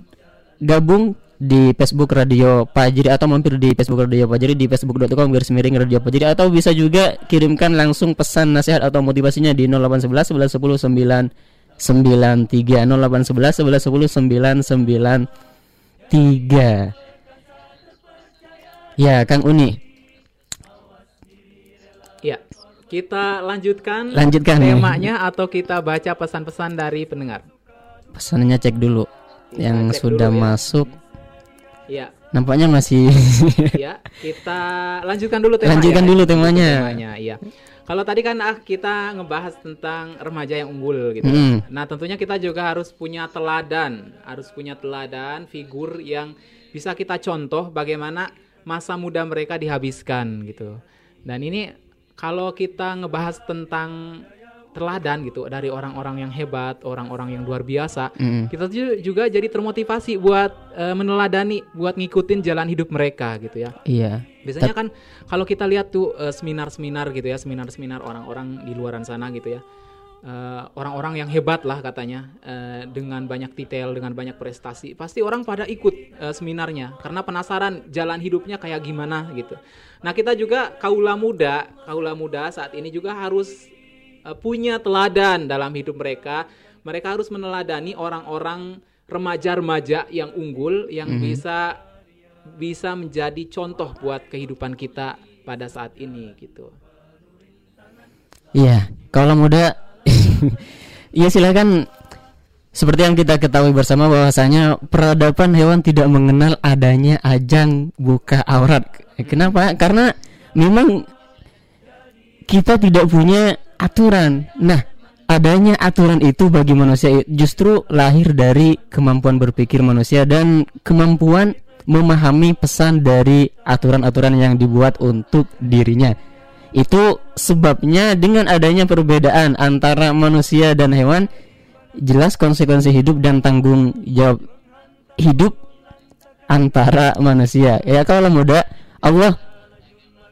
gabung di Facebook Radio Pajeri atau mampir di Facebook Radio Pajeri di facebook.com garis miring Radio Pajeri atau bisa juga kirimkan langsung pesan nasihat atau motivasinya di 0811 11 10 993 0811 11 10 993 Ya Kang Uni ya. Kita lanjutkan Lanjutkan. temanya atau kita baca pesan-pesan dari pendengar. pesannya cek dulu Kita yang cek sudah dulu ya. masuk Ya, nampaknya masih ya. Kita lanjutkan dulu tema. Lanjutkan ya. dulu temanya. Temanya, iya. Kalau tadi kan ah kita ngebahas tentang remaja yang unggul gitu. Mm. Nah, tentunya kita juga harus punya teladan, harus punya teladan figur yang bisa kita contoh bagaimana masa muda mereka dihabiskan gitu. Dan ini kalau kita ngebahas tentang teladan gitu dari orang-orang yang hebat, orang-orang yang luar biasa, Mm. kita ju- juga jadi termotivasi buat eh, meneladani, buat ngikutin jalan hidup mereka gitu ya. iya Biasanya kan kalau kita lihat tuh eh, seminar-seminar gitu ya, seminar-seminar orang-orang di luaran sana gitu ya. Eh, orang-orang yang hebat lah katanya eh, dengan banyak detail, dengan banyak prestasi. Pasti orang pada ikut eh, seminarnya karena penasaran jalan hidupnya kayak gimana gitu. Nah, kita juga kaula muda, kaula muda saat ini juga harus punya teladan dalam hidup mereka. Mereka harus meneladani orang-orang remaja-remaja yang unggul yang bisa bisa menjadi contoh buat kehidupan kita pada saat ini gitu. Iya, kalau muda Iya silakan seperti yang kita ketahui bersama bahwasanya peradaban hewan tidak mengenal adanya ajang buka aurat. Kenapa? Karena memang kita tidak punya aturan. Nah, adanya aturan itu bagi manusia justru lahir dari kemampuan berpikir manusia dan kemampuan memahami pesan dari aturan-aturan yang dibuat untuk dirinya. Itu sebabnya dengan adanya perbedaan antara manusia dan hewan jelas konsekuensi hidup dan tanggung jawab hidup antara manusia. Ya kalau muda Allah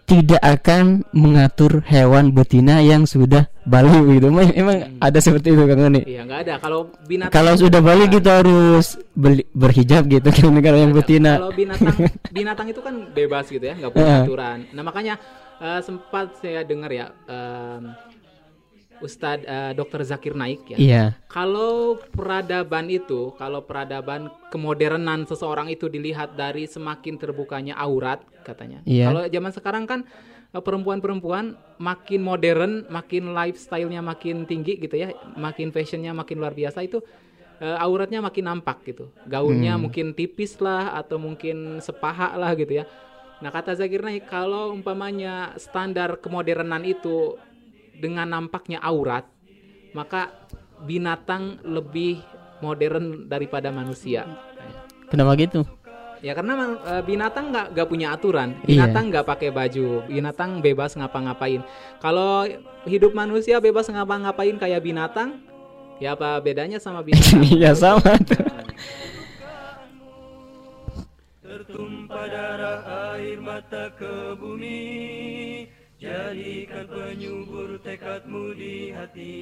tidak akan mengatur hewan betina yang sudah balik gitu. Emang hmm. ada seperti itu kan ini? Iya nggak ada. Kalau binatang kalau sudah balik kita harus beli, berhijab gitu kan kalau yang betina. Kalau binatang binatang itu kan bebas gitu ya, nggak punya aturan. Nah makanya uh, sempat saya dengar ya. Um, Ustadz uh, Dr. Zakir Naik ya. Iya. Kalau peradaban itu, kalau peradaban kemodernan seseorang itu dilihat dari semakin terbukanya aurat katanya. Iya. Kalau zaman sekarang kan eh, perempuan-perempuan makin modern, makin lifestyle-nya makin tinggi gitu ya, makin fashionnya makin luar biasa itu uh, auratnya makin nampak gitu. Gaunnya hmm. mungkin tipis lah atau mungkin sepaha lah gitu ya. Nah kata Zakir Naik kalau umpamanya standar kemodernan itu dengan nampaknya aurat, maka binatang lebih modern daripada manusia. Kenapa gitu? Ya karena uh, binatang nggak nggak punya aturan, iya. binatang nggak iya. pakai baju, binatang bebas ngapa-ngapain. Kalau hidup manusia bebas ngapa-ngapain kayak binatang, ya apa bedanya sama binatang? Iya sama tuh. Tertumpah darah air mata ke bumi Jadikan penyubur tekadmu di hati.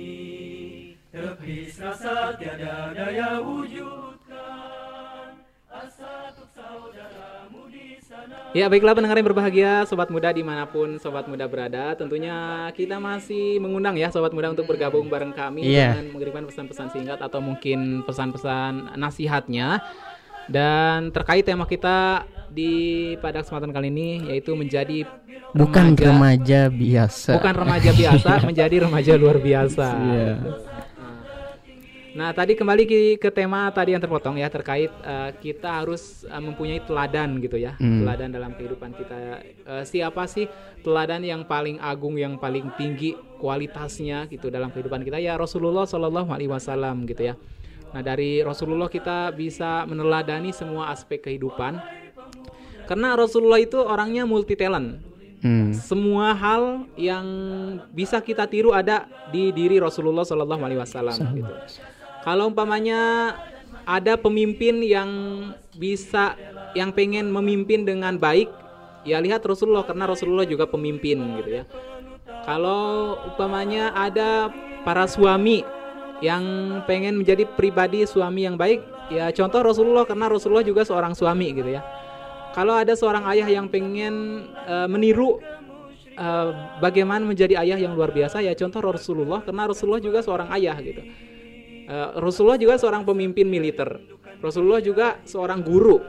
Tepis rasa tiada daya wujudkan. Asa untuk saudaramu di sana. Ya baiklah pendengar yang berbahagia Sobat muda di mana pun Sobat muda berada. Tentunya kita masih mengundang ya Sobat muda untuk bergabung bareng kami yeah. Dengan mengirimkan pesan-pesan singkat Atau mungkin pesan-pesan nasihatnya. Dan terkait tema kita di pada kesempatan kali ini yaitu menjadi bukan remaja, remaja biasa. Bukan remaja biasa, menjadi remaja luar biasa. Yeah. Nah, tadi kembali ke, ke tema tadi yang terpotong ya terkait uh, kita harus uh, mempunyai teladan gitu ya. Hmm. Teladan dalam kehidupan kita. Uh, siapa sih teladan yang paling agung, yang paling tinggi kualitasnya gitu dalam kehidupan kita? Ya Rasulullah Shallallahu alaihi wasallam gitu ya. Nah, dari Rasulullah kita bisa meneladani semua aspek kehidupan. Karena Rasulullah itu orangnya multi talent. Hmm. Semua hal yang bisa kita tiru ada di diri Rasulullah Shallallahu Alaihi Wasallam. Gitu. Kalau umpamanya ada pemimpin yang bisa, yang pengen memimpin dengan baik, ya lihat Rasulullah karena Rasulullah juga pemimpin gitu ya. Kalau umpamanya ada para suami yang pengen menjadi pribadi suami yang baik ya contoh Rasulullah karena Rasulullah juga seorang suami gitu ya kalau ada seorang ayah yang pengen uh, meniru uh, bagaimana menjadi ayah yang luar biasa ya contoh Rasulullah karena Rasulullah juga seorang ayah gitu. Uh, Rasulullah juga seorang pemimpin militer. Rasulullah juga seorang guru.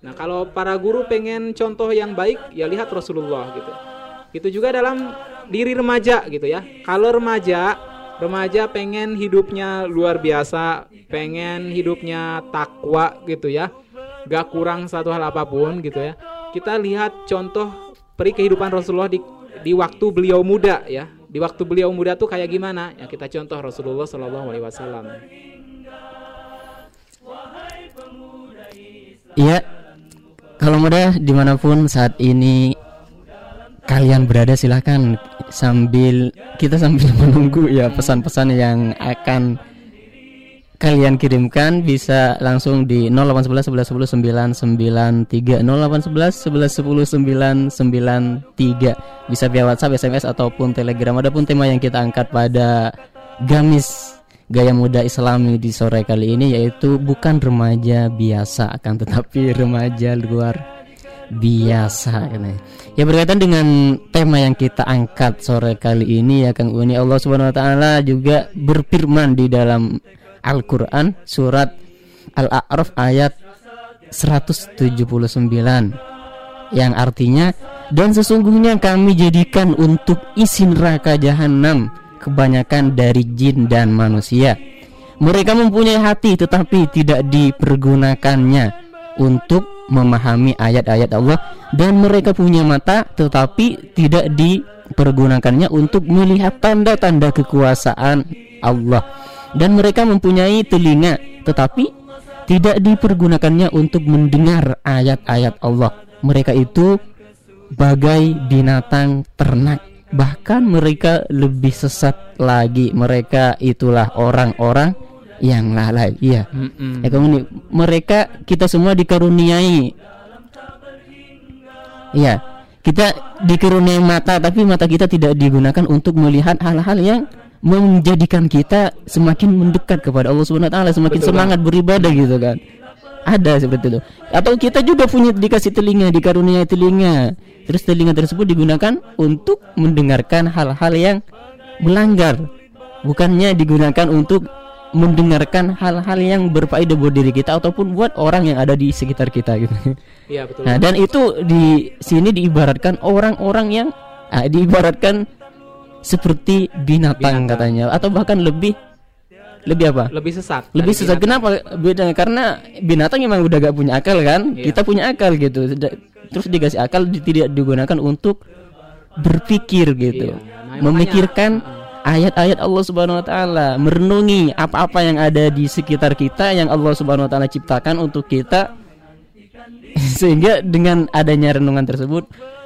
Nah kalau para guru pengen contoh yang baik ya lihat Rasulullah gitu. Itu juga dalam diri remaja gitu ya. Kalau remaja remaja pengen hidupnya luar biasa, pengen hidupnya takwa gitu ya, gak kurang satu hal apa pun gitu ya. Kita lihat contoh peri kehidupan Rasulullah di di waktu beliau muda ya. Di waktu beliau muda tuh kayak gimana? Ya kita contoh Rasulullah Shallallahu Alaihi Wasallam. Iya, kalau muda di mana pun saat ini kalian berada silahkan sambil kita sambil menunggu ya pesan-pesan yang akan kalian kirimkan bisa langsung di 0811 11 10 993 0811 11 10 993 bisa via WhatsApp, SMS ataupun Telegram. Adapun tema yang kita angkat pada Gamis Gaya Muda Islami di sore kali ini yaitu bukan remaja biasa akan tetapi remaja luar biasa ini. Ya berkaitan dengan tema yang kita angkat sore kali ini ya Kang Uni Allah Subhanahu wa taala juga berfirman di dalam Al-Qur'an surat Al-A'raf ayat 179 yang artinya dan sesungguhnya kami jadikan untuk isi neraka jahanam kebanyakan dari jin dan manusia. Mereka mempunyai hati tetapi tidak dipergunakannya untuk memahami ayat-ayat Allah. Dan mereka punya mata tetapi tidak dipergunakannya untuk melihat tanda-tanda kekuasaan Allah dan mereka mempunyai telinga tetapi tidak dipergunakannya untuk mendengar ayat-ayat Allah. Mereka itu bagai binatang ternak. Bahkan mereka lebih sesat lagi. Mereka itulah orang-orang yang lalai. Iya. Mm-mm. ya kemudian mereka kita semua dikaruniai. Iya. Kita dikaruniai mata tapi mata kita tidak digunakan untuk melihat hal-hal yang menjadikan kita semakin mendekat kepada Allah Subhanahu wa taala semakin Betul, semangat beribadah gitu kan. Ada seperti itu. Atau kita juga punya dikasih telinga dikaruniai telinga. Terus telinga tersebut digunakan untuk mendengarkan hal-hal yang melanggar. Bukannya digunakan untuk mendengarkan hal-hal yang berfaedah buat diri kita ataupun buat orang yang ada di sekitar kita gitu. Iya betul. nah dan itu di sini diibaratkan orang-orang yang ah, diibaratkan seperti binatang, Binatang. katanya atau bahkan lebih lebih apa lebih sesat. lebih sesat binatang. kenapa beda karena binatang memang udah gak punya akal kan Iya. kita punya akal gitu terus dikasih akal tidak digunakan untuk berpikir gitu Iya. Nah, makanya, memikirkan ayat-ayat Allah Subhanahu wa taala merenungi apa-apa yang ada di sekitar kita yang Allah Subhanahu wa taala ciptakan untuk kita sehingga dengan adanya renungan tersebut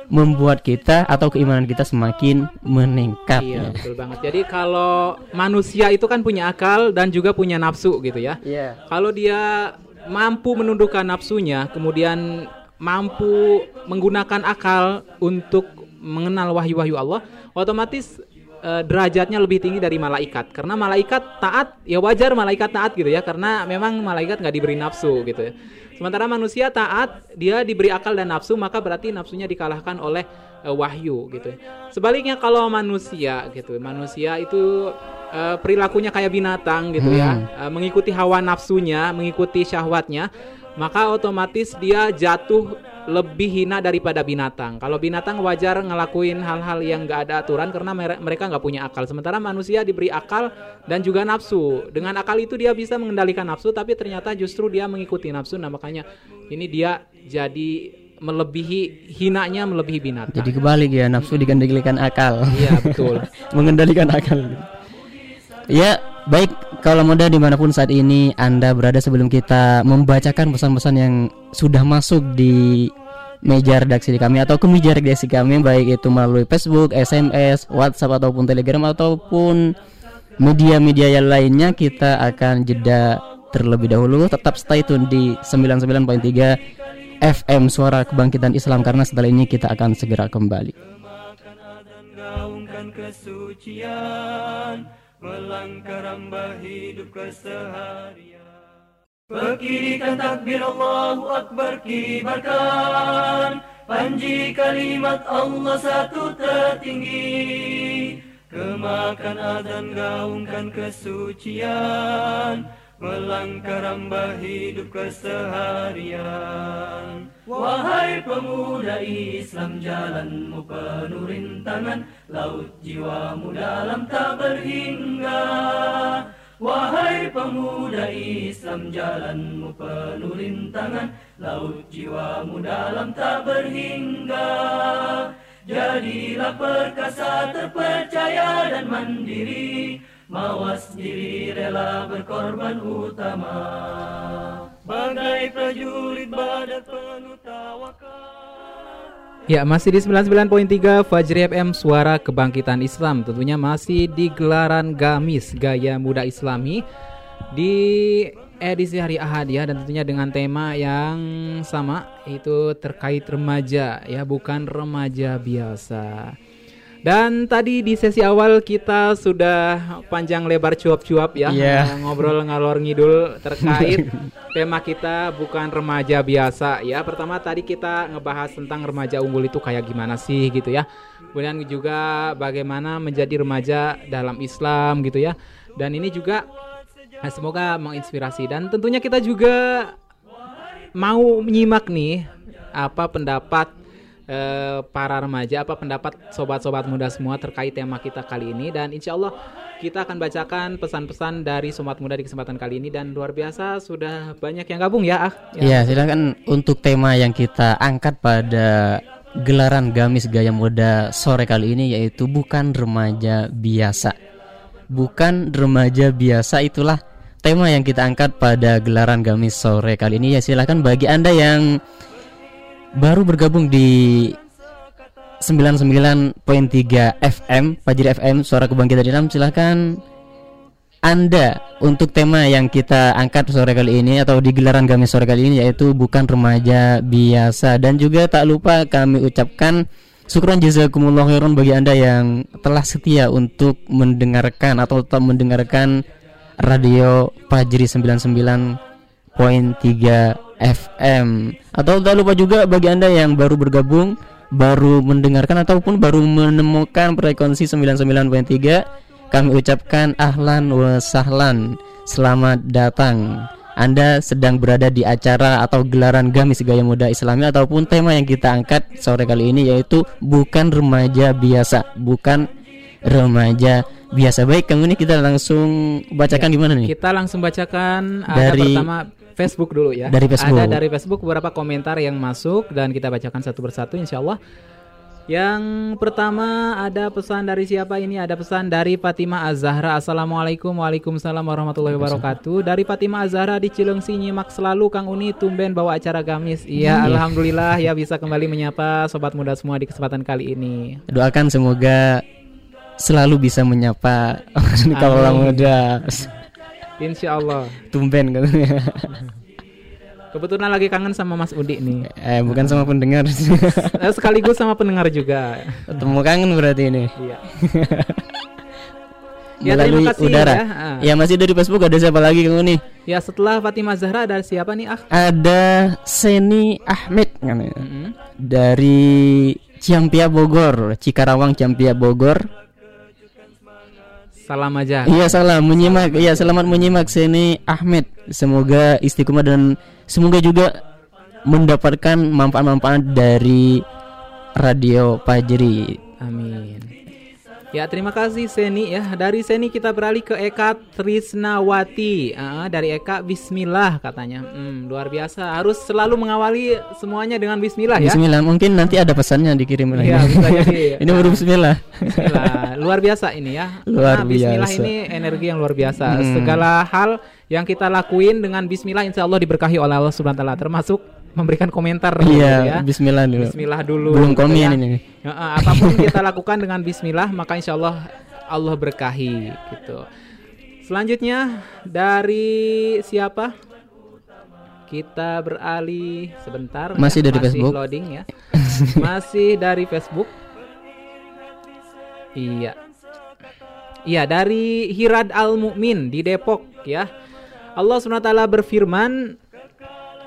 membuat kita atau keimanan kita semakin meningkat Iya betul banget. Jadi kalau manusia itu kan punya akal dan juga punya nafsu gitu ya. Iya. Kalau dia mampu menundukkan nafsunya, kemudian mampu menggunakan akal untuk mengenal wahyu-wahyu Allah, otomatis eh, derajatnya lebih tinggi dari malaikat. Karena malaikat taat, ya wajar malaikat taat gitu ya, karena memang malaikat nggak diberi nafsu gitu ya. Sementara manusia taat, dia diberi akal dan nafsu, maka berarti nafsunya dikalahkan oleh eh, wahyu gitu. ya. Sebaliknya kalau manusia gitu, manusia itu eh, perilakunya kayak binatang gitu ya, eh, mengikuti hawa nafsunya, mengikuti syahwatnya, maka otomatis dia jatuh lebih hina daripada binatang. Kalau binatang wajar ngelakuin hal-hal yang nggak ada aturan karena mere- mereka nggak punya akal. Sementara manusia diberi akal dan juga nafsu. Dengan akal itu dia bisa mengendalikan nafsu, tapi ternyata justru dia mengikuti nafsu. Nah makanya ini dia jadi melebihi hinanya melebihi binatang. jadi kebalik ya nafsu dikendalikan akal Iya betul. mengendalikan akal. Ya, baik kalau muda di mana pun saat ini Anda berada sebelum kita membacakan pesan-pesan yang sudah masuk di meja redaksi kami atau ke meja redaksi kami baik itu melalui Facebook, SMS, WhatsApp ataupun Telegram ataupun media-media yang lainnya kita akan jeda terlebih dahulu tetap stay tune di 99.3 FM Suara Kebangkitan Islam karena setelah ini kita akan segera kembali. Melangkah rambah hidup keseharian. Berkirikan takbir Allahu Akbar kibarkan. Panji kalimat Allah satu tertinggi. Kemakan azan gaungkan kesucian Melangkah rambah hidup keseharian Wahai pemuda Islam jalanmu penuh rintangan. Laut jiwamu dalam tak berhingga. Wahai pemuda Islam jalanmu penuh rintangan. Laut jiwamu dalam tak berhingga. Jadilah perkasa terpercaya dan mandiri Mawas diri rela berkorban utama Bagai prajurit badak penuh tawakal Ya, masih di 99.3 Fajri FM Suara Kebangkitan Islam. Tentunya masih di gelaran Gamis Gaya Muda Islami di edisi hari Ahad ya dan tentunya dengan tema yang sama itu terkait remaja ya, bukan remaja biasa. Dan tadi di sesi awal kita sudah panjang lebar cuap-cuap ya Iya. ngobrol ngalor ngidul terkait tema kita bukan remaja biasa ya. Pertama tadi kita ngebahas tentang remaja unggul itu kayak gimana sih gitu ya. Kemudian juga bagaimana menjadi remaja dalam Islam gitu ya. Dan ini juga eh, semoga menginspirasi dan tentunya kita juga mau menyimak nih apa pendapat eh, para remaja apa pendapat sobat-sobat muda semua terkait tema kita kali ini? Dan insya Allah kita akan bacakan pesan-pesan dari sobat muda di kesempatan kali ini. Dan luar biasa sudah banyak yang gabung ya ah. Ya, silakan untuk tema yang kita angkat pada gelaran Gamis Gaya Muda sore kali ini yaitu bukan remaja biasa. Bukan remaja biasa itulah tema yang kita angkat pada gelaran Gamis sore kali ini. Ya silakan bagi Anda yang baru bergabung di 99.3 FM Fajri FM Suara Kebangkitan Islam. Silahkan anda untuk tema yang kita angkat sore kali ini atau di gelaran kami sore kali ini yaitu bukan remaja biasa. Dan juga tak lupa kami ucapkan syukuran jazakumullah khairan bagi Anda yang telah setia untuk mendengarkan atau tetap mendengarkan radio Fajri 99.3 FM atau tak lupa juga bagi Anda yang baru bergabung baru mendengarkan ataupun baru menemukan frekuensi 99.3 kami ucapkan ahlan wa sahlan. Selamat datang. Anda sedang berada di acara atau gelaran Gamis Gaya Muda Islami Ataupun tema yang kita angkat sore kali ini yaitu Bukan remaja biasa. Bukan remaja biasa. Baik kamu ini kita langsung bacakan Ya, gimana nih? kita langsung bacakan ada Dari- pertama Facebook dulu ya Dari Facebook. ada dari Facebook beberapa komentar yang masuk dan kita bacakan satu persatu insya Allah yang pertama ada pesan dari siapa ini? Ada pesan dari Fatimah Azahra. Assalamualaikum, waalaikumsalam warahmatullahi wabarakatuh. Dari Fatimah Azahra di Cilengsi nyimak selalu Kang Uni tumben bawa acara gamis. Iya, alhamdulillah ya bisa kembali menyapa sobat muda semua di kesempatan kali ini. Doakan semoga selalu bisa menyapa kalau orang muda Insya Allah. tumben katanya. Kebetulan lagi kangen sama Mas Udi nih. eh bukan sama pendengar Eh, Sekaligus sama pendengar juga. ketemu kangen berarti ini Iya. Ya, melalui kasih udara ya. Ah. ya masih dari Facebook ada siapa lagi kamu nih Ya setelah Fatimah Zahra ada siapa nih? Ah. ada Seni Ahmed katanya. Mm-mm. dari Ciampia Bogor Cikarawang Ciampia Bogor Salam aja. iya salam. Menyimak. iya selamat menyimak. Seni Ahmed. Semoga istiqomah dan semoga juga mendapatkan manfaat-manfaat dari radio Pajri Amin. Ya terima kasih Seni ya. Dari Seni kita beralih ke Eka Trisnawati. Ah, dari Eka Bismillah katanya. Hmm, luar biasa. Harus selalu mengawali semuanya dengan Bismillah ya. Bismillah mungkin nanti ada pesannya dikirim lagi Iya, bisa jadi. ini baru Bismillah Bismillah. Luar biasa ini ya. Luar Karena Bismillah biasa. ini energi yang luar biasa. Hmm. Segala hal yang kita lakuin dengan Bismillah Insya Allah diberkahi oleh Allah Subhanahu Wa Taala. Termasuk memberikan komentar. gitu iya ya. Bismillah dulu Bismillah dulu. belum gitu komen ya. ini Ya, apa pun kita lakukan dengan Bismillah maka Insya Allah Allah berkahi gitu. Selanjutnya dari siapa? Kita beralih sebentar. Masih dari Facebook. loading ya. Masih dari Facebook. Iya. Iya dari Hirad Al Mukmin di Depok ya. Allah SWT berfirman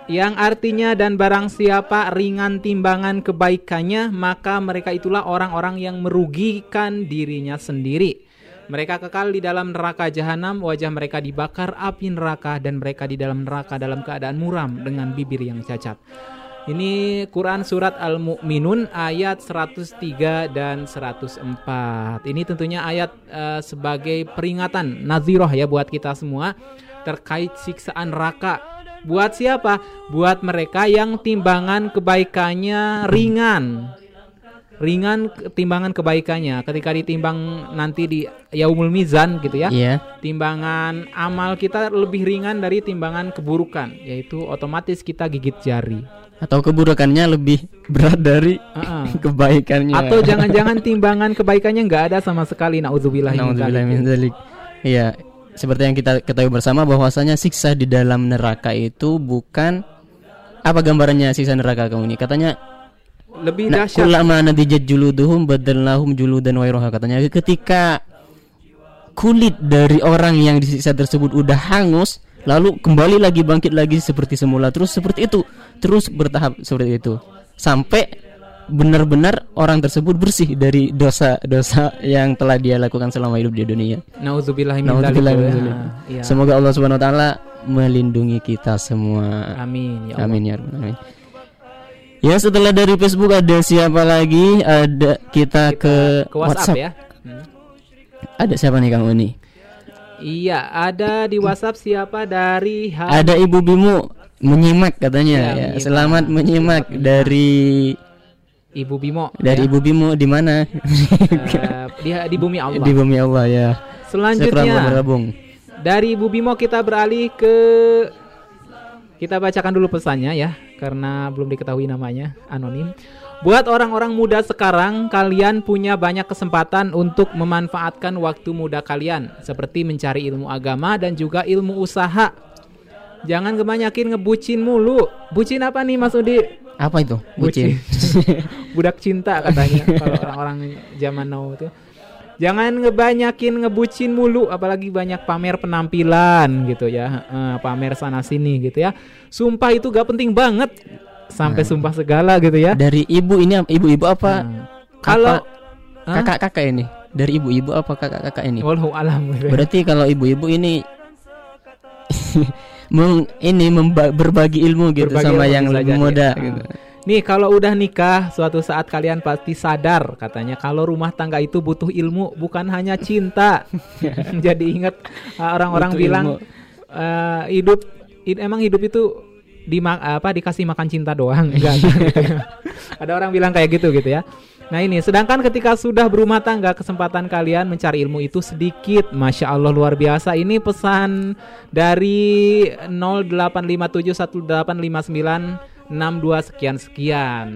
yang artinya dan barang siapa ringan timbangan kebaikannya maka mereka itulah orang-orang yang merugikan dirinya sendiri. Mereka kekal di dalam neraka jahanam, wajah mereka dibakar api neraka dan mereka di dalam neraka dalam keadaan muram dengan bibir yang cacat. Ini Quran surat Al-Mu'minun ayat 103 dan 104. Ini tentunya ayat eh, sebagai peringatan naziroh ya buat kita semua terkait siksaan neraka. Buat siapa? Buat mereka yang timbangan kebaikannya ringan. Ringan timbangan kebaikannya ketika ditimbang nanti di yaumul mizan gitu ya iya timbangan amal kita lebih ringan dari timbangan keburukan yaitu otomatis kita gigit jari atau keburukannya lebih berat dari Heeh. kebaikannya atau jangan-jangan timbangan kebaikannya nggak ada sama sekali Nauzubillah dzalik. Iya, seperti yang kita ketahui bersama bahwasanya siksa di dalam neraka itu bukan apa gambarannya siksa neraka kamu ini? Katanya lebih dahsyat. kullama nadijat juluduhum badalnahum juludan wairoha katanya. Ketika kulit dari orang yang disiksa tersebut udah hangus lalu kembali lagi bangkit lagi seperti semula terus seperti itu terus bertahap seperti itu. Sampai benar-benar orang tersebut bersih dari dosa-dosa yang telah dia lakukan selama hidup di dunia. Nauzubillah dzalik. Iya. Semoga Allah Subhanahu wa taala melindungi kita semua. amin ya Allah. Amin ya rabbal alamin. Ya setelah dari Facebook ada siapa lagi? Ada kita, ke, ke WhatsApp, ya. Hmm. Ada siapa nih Kang Uni? Iya, ada di WhatsApp siapa dari Ada Ibu Bimu menyimak katanya Ya, ya. menyimak. Selamat menyimak dari Ibu Bimo. dari ya. Ibu Bimu di mana? Eh, di, di bumi Allah. di bumi Allah ya. Selanjutnya bergabung. dari Ibu Bimo kita beralih ke kita bacakan dulu pesannya ya karena belum diketahui namanya anonim. Buat orang-orang muda sekarang, kalian punya banyak kesempatan untuk memanfaatkan waktu muda kalian seperti mencari ilmu agama dan juga ilmu usaha. Jangan kebanyakin ngebucin mulu. Bucin apa nih Mas Udi? Apa itu? Bucin. Budak cinta katanya kalau orang-orang zaman now itu. Jangan ngebanyakin ngebucin mulu apalagi banyak pamer penampilan gitu ya. Eh, pamer sana sini gitu ya. Sumpah itu gak penting banget. Sampai sumpah segala gitu ya. Dari ibu ini ibu-ibu apa? Nah, Kalau? Kakak-kakak ini. Dari ibu-ibu apa kakak-kakak ini? Wallahu alam gitu. Berarti kalau ibu-ibu ini meng, ini memba- berbagi ilmu gitu Berbagi sama ilmu yang lebih muda Ah. gitu. Nih kalau udah nikah suatu saat kalian pasti sadar katanya kalau rumah tangga itu butuh ilmu bukan hanya cinta. Jadi ingat uh, orang-orang Butuh bilang uh, hidup emang hidup itu di apa dikasih makan cinta doang enggak. Ada orang bilang kayak gitu gitu ya. Nah ini sedangkan ketika sudah berumah tangga kesempatan kalian mencari ilmu itu sedikit. Masya Allah luar biasa. Ini pesan dari 08571859 62 sekian sekian.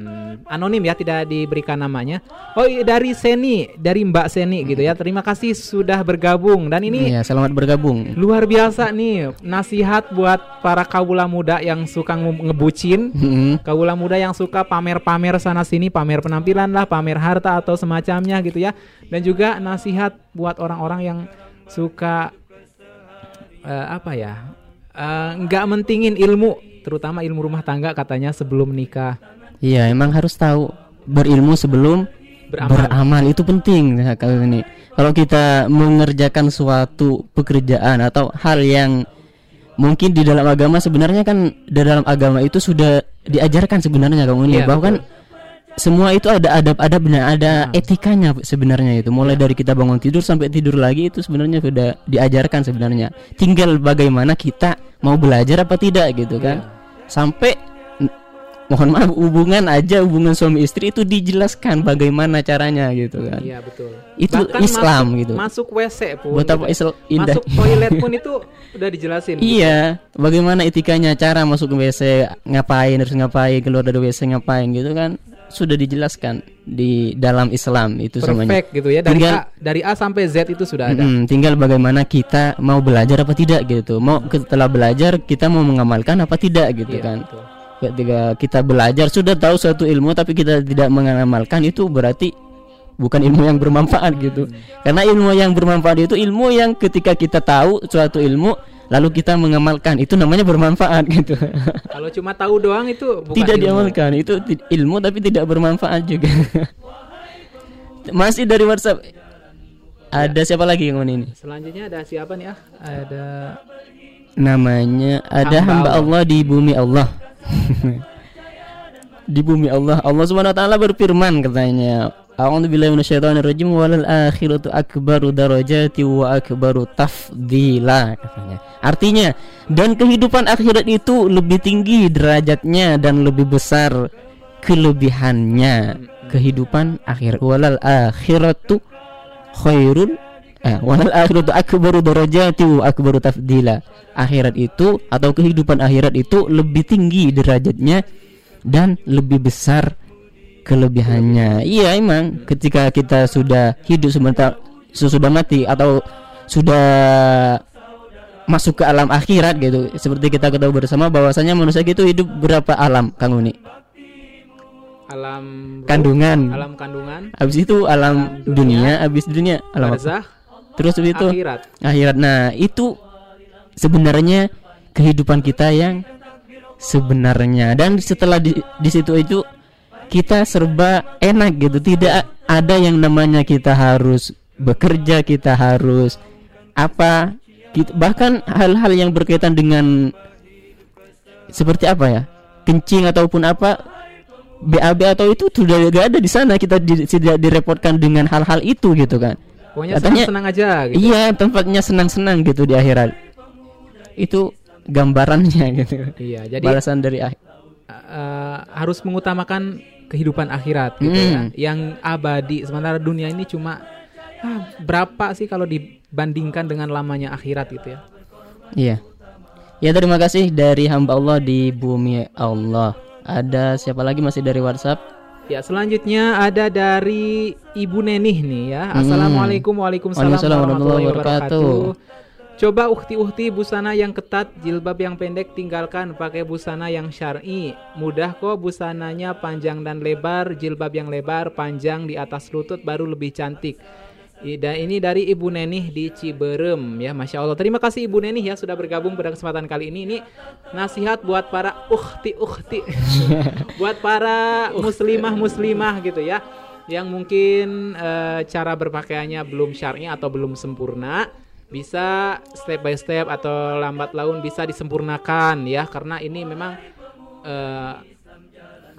Anonim ya tidak diberikan namanya. Oh iya, dari Seni dari Mbak Seni gitu ya. Terima kasih sudah bergabung. Dan ini Iya, selamat bergabung. luar biasa nih nasihat buat para kaula muda yang suka nge- ngebucin. Mm-mm. kaula muda yang suka pamer-pamer sana sini pamer penampilan lah pamer harta atau semacamnya gitu ya. Dan juga nasihat buat orang-orang yang suka eh, apa ya eh, nggak mentingin ilmu terutama ilmu rumah tangga katanya sebelum nikah Iya, emang harus tahu berilmu sebelum Beramal. beramal itu penting kalau ini. Kalau kita mengerjakan suatu pekerjaan atau hal yang mungkin di dalam agama sebenarnya kan di dalam agama itu sudah diajarkan sebenarnya kamu ini Iya, bahwa kan semua itu ada adab-adabnya, ada Nah. etikanya sebenarnya itu. Mulai dari kita bangun tidur sampai tidur lagi itu sebenarnya sudah diajarkan sebenarnya. Tinggal bagaimana kita mau belajar apa tidak gitu kan. Sampai n- mohon maaf hubungan aja hubungan suami istri itu dijelaskan bagaimana caranya gitu kan. iya betul Itu Islam masuk, gitu. masuk WC pun Buat apa gitu. Islam indah. masuk toilet pun itu udah dijelasin gitu. Iya, bagaimana etikanya cara masuk ke WC ngapain harus ngapain keluar dari WC ngapain gitu kan sudah dijelaskan di dalam Islam itu semuanya. perfect gitu ya dari Tinggal- A dari A sampai Z itu sudah ada Mm-mm, tinggal bagaimana kita mau belajar apa tidak gitu. Mau setelah belajar kita mau mengamalkan apa tidak gitu Iya, kan. betul. Ketika kita belajar sudah tahu suatu ilmu tapi kita tidak mengamalkan itu berarti bukan ilmu yang bermanfaat gitu. Hmm. Karena ilmu yang bermanfaat itu ilmu yang ketika kita tahu suatu ilmu lalu kita mengamalkan itu namanya bermanfaat gitu. Kalau cuma tahu doang itu bukan tidak ilmu. diamalkan itu ilmu tapi tidak bermanfaat juga. Masih dari WhatsApp. Ada siapa lagi yang ini? Selanjutnya ada siapa nih ah? Ada Namanya ada Hamba hamba, Allah. Allah. di bumi Allah. di bumi Allah. Allah Subhanahu wa taala berfirman katanya, A'udzu billahi minasyaitonir rajim walal akhiratu akbaru darajati wa akbaru tafdila katanya. Artinya, dan kehidupan akhirat itu lebih tinggi derajatnya dan lebih besar kelebihannya. Kehidupan akhirat walal akhiratu khairun eh walal akhiratu akbaru darajati wa akbaru tafdila. Akhirat itu atau kehidupan akhirat itu lebih tinggi derajatnya dan lebih besar kelebihannya. Iya emang ketika kita sudah hidup sebentar sesudah mati atau sudah masuk ke alam akhirat gitu. Seperti kita ketahui bersama bahwasanya manusia itu hidup berapa alam Kang Uni? alam Kandungan. alam kandungan, Habis itu alam, Alam dunia, dunia, habis dunia alam barzah, Terus habis itu akhirat. akhirat. Nah, itu sebenarnya kehidupan kita yang sebenarnya dan setelah di, di situ itu kita serba enak gitu. Tidak ada yang namanya kita harus bekerja, kita harus apa? Kita, bahkan hal-hal yang berkaitan dengan seperti apa ya? Kencing ataupun apa BAB atau itu sudah gak ada di sana kita di- tidak direpotkan dengan hal-hal itu gitu kan Pokoknya Katanya- senang-senang aja gitu. iya tempatnya senang-senang gitu di akhirat itu gambarannya gitu Iya, jadi balasan dari akhir eh, harus mengutamakan kehidupan akhirat gitu Hmm. ya, yang abadi. Sementara dunia ini cuma ah, berapa sih kalau dibandingkan dengan lamanya akhirat gitu ya? Iya. Ya terima kasih dari hamba Allah di bumi Allah. Ada siapa lagi masih dari WhatsApp? Ya, selanjutnya ada dari Ibu Nenih nih ya. Assalamualaikum Waalaikumsalam Hmm. Waalaikumsalam warahmatullahi wabarakatuh. Coba ukti-ukti busana yang ketat, jilbab yang pendek tinggalkan, pakai busana yang syar'i. Mudah kok busananya panjang dan lebar, jilbab yang lebar, panjang di atas lutut baru lebih cantik. Dan ini dari Ibu Nenih di Ciberem ya, masya Allah. Terima kasih Ibu Nenih ya sudah bergabung pada kesempatan kali ini. Ini nasihat buat para ukti-ukti, buat para muslimah muslimah gitu ya, yang mungkin eh, cara berpakaiannya belum syar'i atau belum sempurna, bisa step by step atau lambat laun bisa disempurnakan ya, karena ini memang eh,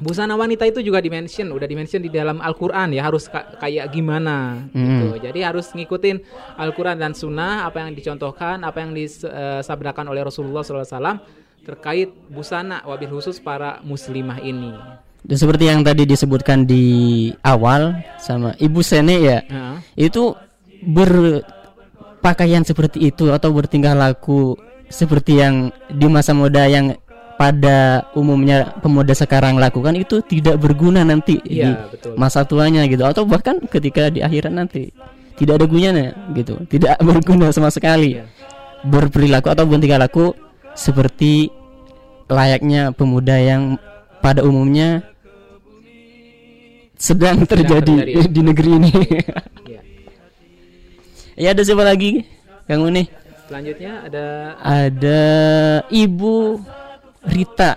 busana wanita itu juga dimention, udah dimention di dalam Al-Qur'an ya harus ka- kayak gimana gitu. Jadi harus ngikutin Al-Qur'an dan sunnah apa yang dicontohkan, apa yang disabdakan oleh Rasulullah SAW terkait busana wabil khusus para muslimah ini. Dan seperti yang tadi disebutkan di awal sama Ibu Sene ya, Heeh. itu berpakaian seperti itu atau bertingkah laku seperti yang di masa muda yang pada umumnya pemuda sekarang lakukan itu tidak berguna nanti di Iya, betul. masa tuanya gitu atau bahkan ketika di akhirat nanti tidak ada gunanya gitu tidak berguna sama sekali Iya. berperilaku atau bertingkah laku seperti layaknya pemuda yang pada umumnya sedang terjadi, terjadi, ya. di negeri ini. ya ada siapa lagi? Kang Uni Selanjutnya ada ada Ibu Rita.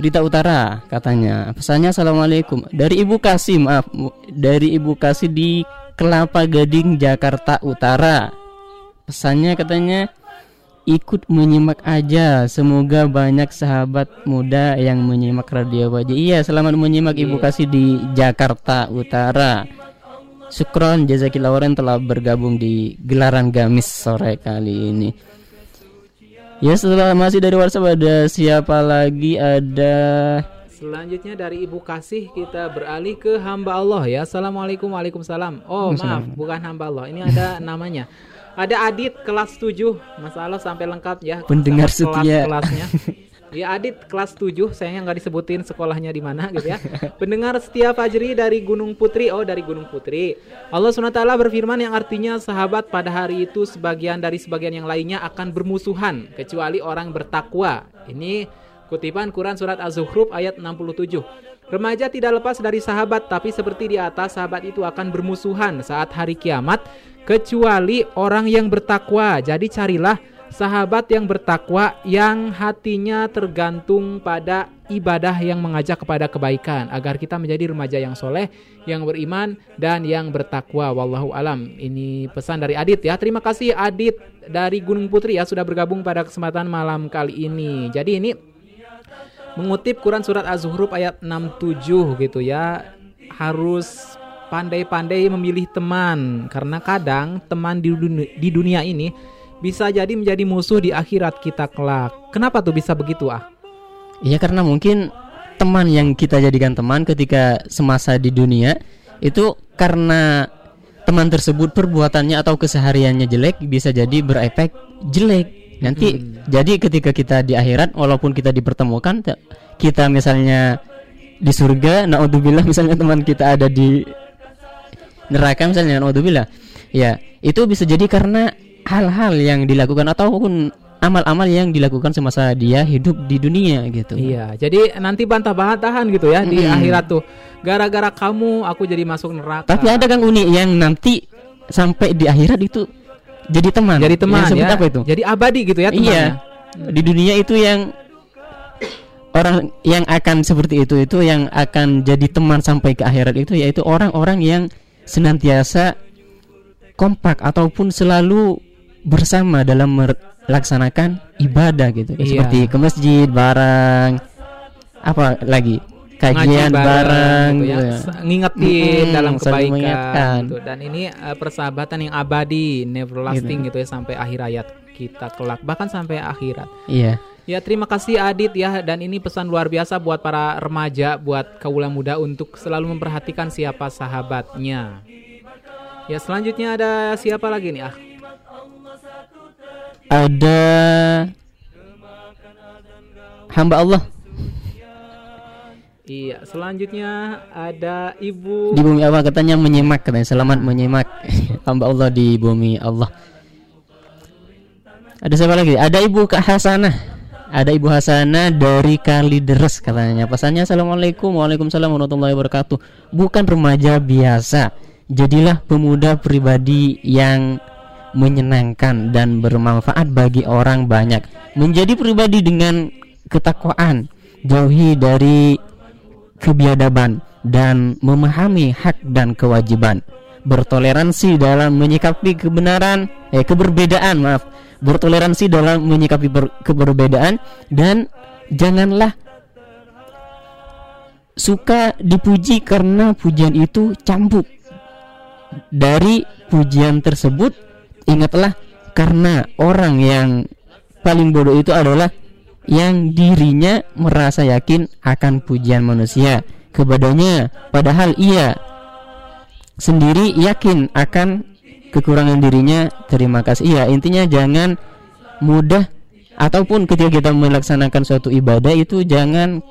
Rita Utara katanya. Pesannya Assalamualaikum. Dari Ibu Kasih maaf. Dari Ibu Kasih di Kelapa Gading Jakarta Utara. Pesannya katanya ikut menyimak aja. Semoga banyak sahabat muda yang menyimak radio Baja. Iya selamat menyimak Ibu Kasih di Jakarta Utara Syukron jazakillah khairan telah bergabung di gelaran gamis sore kali ini. Ya setelah masih dari WhatsApp ada siapa lagi ada Selanjutnya dari Ibu Kasih kita beralih ke hamba Allah ya. Assalamualaikum Waalaikumsalam. Oh maaf bukan hamba Allah. Ini ada namanya. Ada Adit kelas 7 Masalah sampai lengkap ya. Pendengar setia. Kelas-kelasnya. Ya Adit kelas 7 Sayangnya nggak disebutin sekolahnya di mana gitu ya. Pendengar setia Fajri dari Gunung Putri. Oh dari Gunung Putri. Allah SWT berfirman yang artinya sahabat pada hari itu sebagian dari sebagian yang lainnya akan bermusuhan kecuali orang bertakwa. Ini Kutipan Quran Surat Az-Zukhruf ayat 67 Remaja tidak lepas dari sahabat Tapi seperti di atas sahabat itu akan bermusuhan saat hari kiamat Kecuali orang yang bertakwa Jadi carilah sahabat yang bertakwa Yang hatinya tergantung pada ibadah yang mengajak kepada kebaikan Agar kita menjadi remaja yang soleh Yang beriman dan yang bertakwa. Wallahu alam. Ini pesan dari Adit ya. Terima kasih Adit dari Gunung Putri ya Sudah bergabung pada kesempatan malam kali ini. Jadi ini mengutip Quran surat Az-Zukhruf ayat 67 gitu ya. Harus pandai-pandai memilih teman karena kadang teman di dunia, di dunia ini bisa jadi menjadi musuh di akhirat kita kelak. Kenapa tuh bisa begitu ah? Iya karena mungkin teman yang kita jadikan teman ketika semasa di dunia itu karena teman tersebut perbuatannya atau kesehariannya jelek bisa jadi berefek jelek. Nanti jadi ketika kita di akhirat walaupun kita dipertemukan te- kita misalnya di surga, naudzubillah misalnya teman kita ada di neraka misalnya naudzubillah. Ya, itu bisa jadi karena hal-hal yang dilakukan ataupun amal-amal yang dilakukan semasa dia hidup di dunia gitu. Iya, jadi nanti bantah-bantahan gitu ya di Mm-mm. akhirat tuh. Gara-gara kamu aku jadi masuk neraka. Tapi ada Kang Uni yang nanti sampai di akhirat itu jadi teman. jadi teman Yang ya. apa itu? Jadi abadi gitu ya temannya. iya. Di dunia itu yang orang yang akan seperti itu itu yang akan jadi teman sampai ke akhirat itu yaitu orang-orang yang senantiasa kompak ataupun selalu bersama dalam melaksanakan ibadah gitu. Iya. seperti ke masjid bareng apa lagi? Kajian bareng, gitu ya, gitu ya. Ngingetin Mm-mm, dalam kebaikan gitu. dan ini uh, persahabatan yang abadi neverlasting gitu. ya sampai akhir hayat kita kelak bahkan sampai akhirat. Iya. Ya terima kasih Adit ya. Dan ini pesan luar biasa buat para remaja buat kaula muda untuk selalu memperhatikan siapa sahabatnya. Ya selanjutnya ada siapa lagi nih ah ada hamba Allah. Iya selanjutnya ada ibu. Di bumi Allah katanya menyimak katanya selamat menyimak. Hamba Allah di bumi Allah. Ada siapa lagi? Ada ibu Kak Hasanah ada ibu Hasanah dari Kalideres katanya. Pesannya assalamualaikum waalaikumsalam warahmatullahi wabarakatuh. Bukan remaja biasa. Jadilah pemuda pribadi yang menyenangkan dan bermanfaat bagi orang banyak. Menjadi pribadi dengan ketakwaan jauhi dari kebiadaban dan memahami hak dan kewajiban. Bertoleransi dalam menyikapi kebenaran eh keberbedaan maaf. Bertoleransi dalam menyikapi ber- keberbedaan dan janganlah suka dipuji karena pujian itu campur dari pujian tersebut ingatlah karena orang yang paling bodoh itu adalah yang dirinya merasa yakin akan pujian manusia kepadanya. Padahal ia sendiri yakin akan kekurangan dirinya. Terima kasih. Iya intinya jangan mudah ataupun ketika kita melaksanakan suatu ibadah itu jangan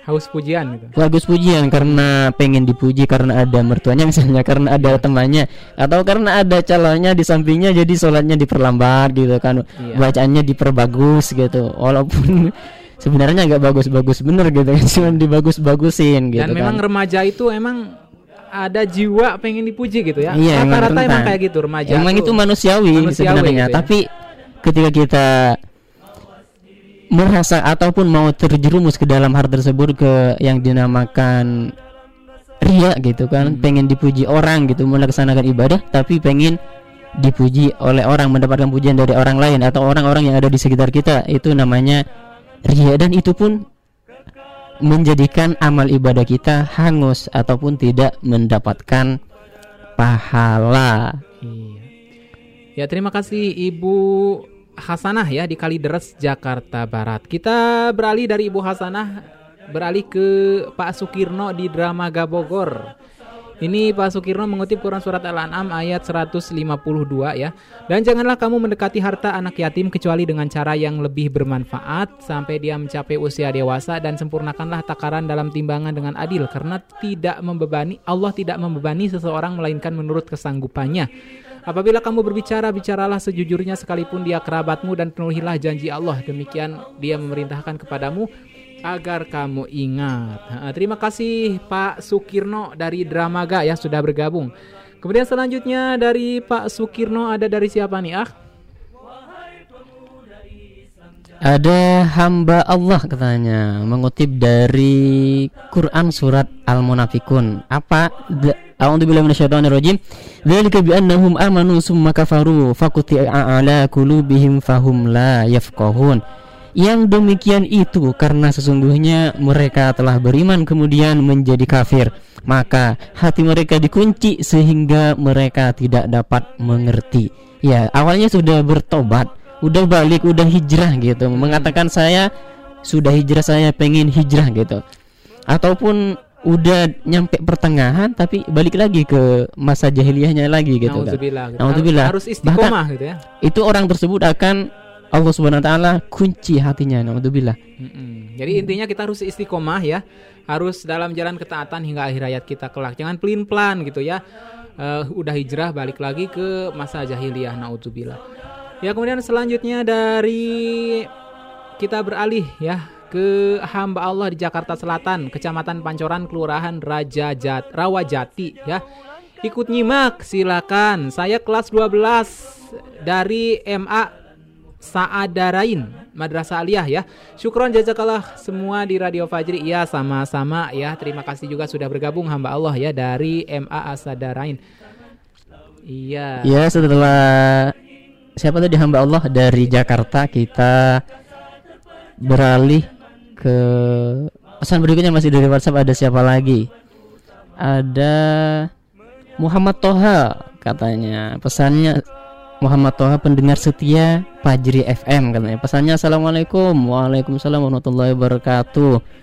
haus pujian gitu bagus pujian karena pengen dipuji karena ada mertuanya misalnya karena ada temannya atau karena ada calonnya di sampingnya jadi sholatnya diperlambat gitu kan Iya. bacaannya diperbagus gitu walaupun sebenarnya nggak bagus-bagus bener gitu kan cuma dibagus-bagusin gitu dan memang kan remaja itu emang ada jiwa pengen dipuji gitu ya Iya, emang rata-rata emang rentan. kayak gitu remaja emang tuh. itu manusiawi, manusiawi sebenarnya gitu ya. tapi ketika kita merasa ataupun mau terjerumus ke dalam hal tersebut ke yang dinamakan ria gitu kan Hmm. pengen dipuji orang gitu melaksanakan ibadah tapi pengen dipuji oleh orang mendapatkan pujian dari orang lain atau orang-orang yang ada di sekitar kita itu namanya ria dan itu pun menjadikan amal ibadah kita hangus ataupun tidak mendapatkan pahala Iya. Ya terima kasih Ibu Hasanah ya di Kalideres Jakarta Barat. Kita beralih dari Ibu Hasanah beralih ke Pak Sukirno di Dramaga Bogor. Ini Pak Sukirno mengutip Quran surat Al-An'am ayat 152 ya. Dan janganlah kamu mendekati harta anak yatim kecuali dengan cara yang lebih bermanfaat sampai dia mencapai usia dewasa dan sempurnakanlah takaran dalam timbangan dengan adil karena tidak membebani Allah tidak membebani seseorang melainkan menurut kesanggupannya. Apabila kamu berbicara, bicaralah sejujurnya sekalipun dia kerabatmu dan penuhilah janji Allah. Demikian dia memerintahkan kepadamu agar kamu ingat. Terima kasih Pak Sukirno dari Dramaga ya sudah bergabung. Kemudian selanjutnya dari Pak Sukirno ada dari siapa nih ah? Ada hamba Allah katanya mengutip dari Quran surat Al-Munafikun. Apa? A'udzubillahi minasyaitonirrajim. Dzalika bi'annahum amanu summa kafaru faquti'a ala qulubihim fahum la yafqahun. Yang demikian itu karena sesungguhnya mereka telah beriman kemudian menjadi kafir, maka hati mereka dikunci sehingga mereka tidak dapat mengerti. Ya, awalnya sudah bertobat, udah balik, udah hijrah gitu, mengatakan saya sudah hijrah, saya pengen hijrah gitu. Ataupun udah nyampe pertengahan tapi balik lagi ke masa jahiliyahnya lagi gitu kan. Nauzubillah, gitu. Nauzubillah. Harus istiqomah gitu ya. Itu orang tersebut akan Allah Subhanahu wa taala kunci hatinya. Naudzubillah. Jadi intinya kita harus istiqomah ya, harus dalam jalan ketaatan hingga akhir hayat kita kelak. Jangan pelin pelan gitu ya. Eh, udah hijrah balik lagi ke masa jahiliyah naudzubillah. Ya kemudian selanjutnya dari kita beralih ya ke hamba Allah di Jakarta Selatan, Kecamatan Pancoran, Kelurahan Raja Jat, Rawajati ya. Ikut nyimak silakan. Saya kelas 12 dari MA Saadarain Madrasah Aliyah ya. Syukron jazakallah semua di Radio Fajri. Ya sama-sama ya. Terima kasih juga sudah bergabung hamba Allah ya dari MA Asadarain. Iya. Ya, setelah siapa tadi hamba Allah? Dari Jakarta kita beralih ke pesan berikutnya masih dari WhatsApp. Ada siapa lagi? Ada Muhammad Toha katanya. Pesannya Muhammad Toha pendengar setia Pajri FM katanya. Pesannya Assalamualaikum. Waalaikumsalam warahmatullahi wabarakatuh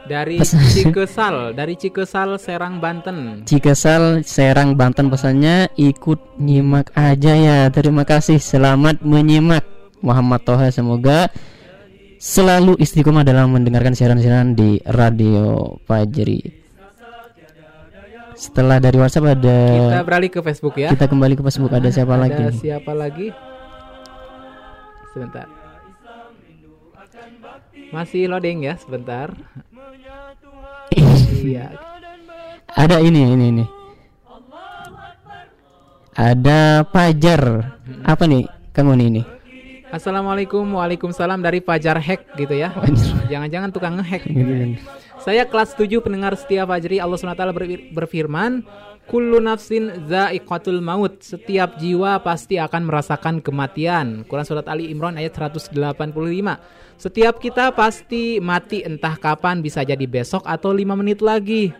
Dari Pesan- Cikesal, dari Cikesal Serang Banten. Cikesal Serang Banten pesannya ikut nyimak aja ya terima kasih selamat menyimak Muhammad Toha semoga selalu istiqomah dalam mendengarkan siaran-siaran di radio Pajri setelah dari WhatsApp ada Kita beralih ke Facebook ya. kita kembali ke Facebook ada siapa Ada lagi siapa lagi? Sebentar. Masih loading ya, sebentar. Iya. ada ini ini ini ada Pajar apa nih kamu nih ini Assalamualaikum, waalaikumsalam dari Fajar Hack gitu ya. Jangan-jangan tukang ngehack. Saya kelas 7 pendengar setia Fajri Allah SWT ber- berfirman Kullu nafsin za'iqatul maut. Setiap jiwa pasti akan merasakan kematian. Quran Surat Ali Imran ayat 185 Setiap kita pasti mati entah kapan bisa jadi besok atau 5 menit lagi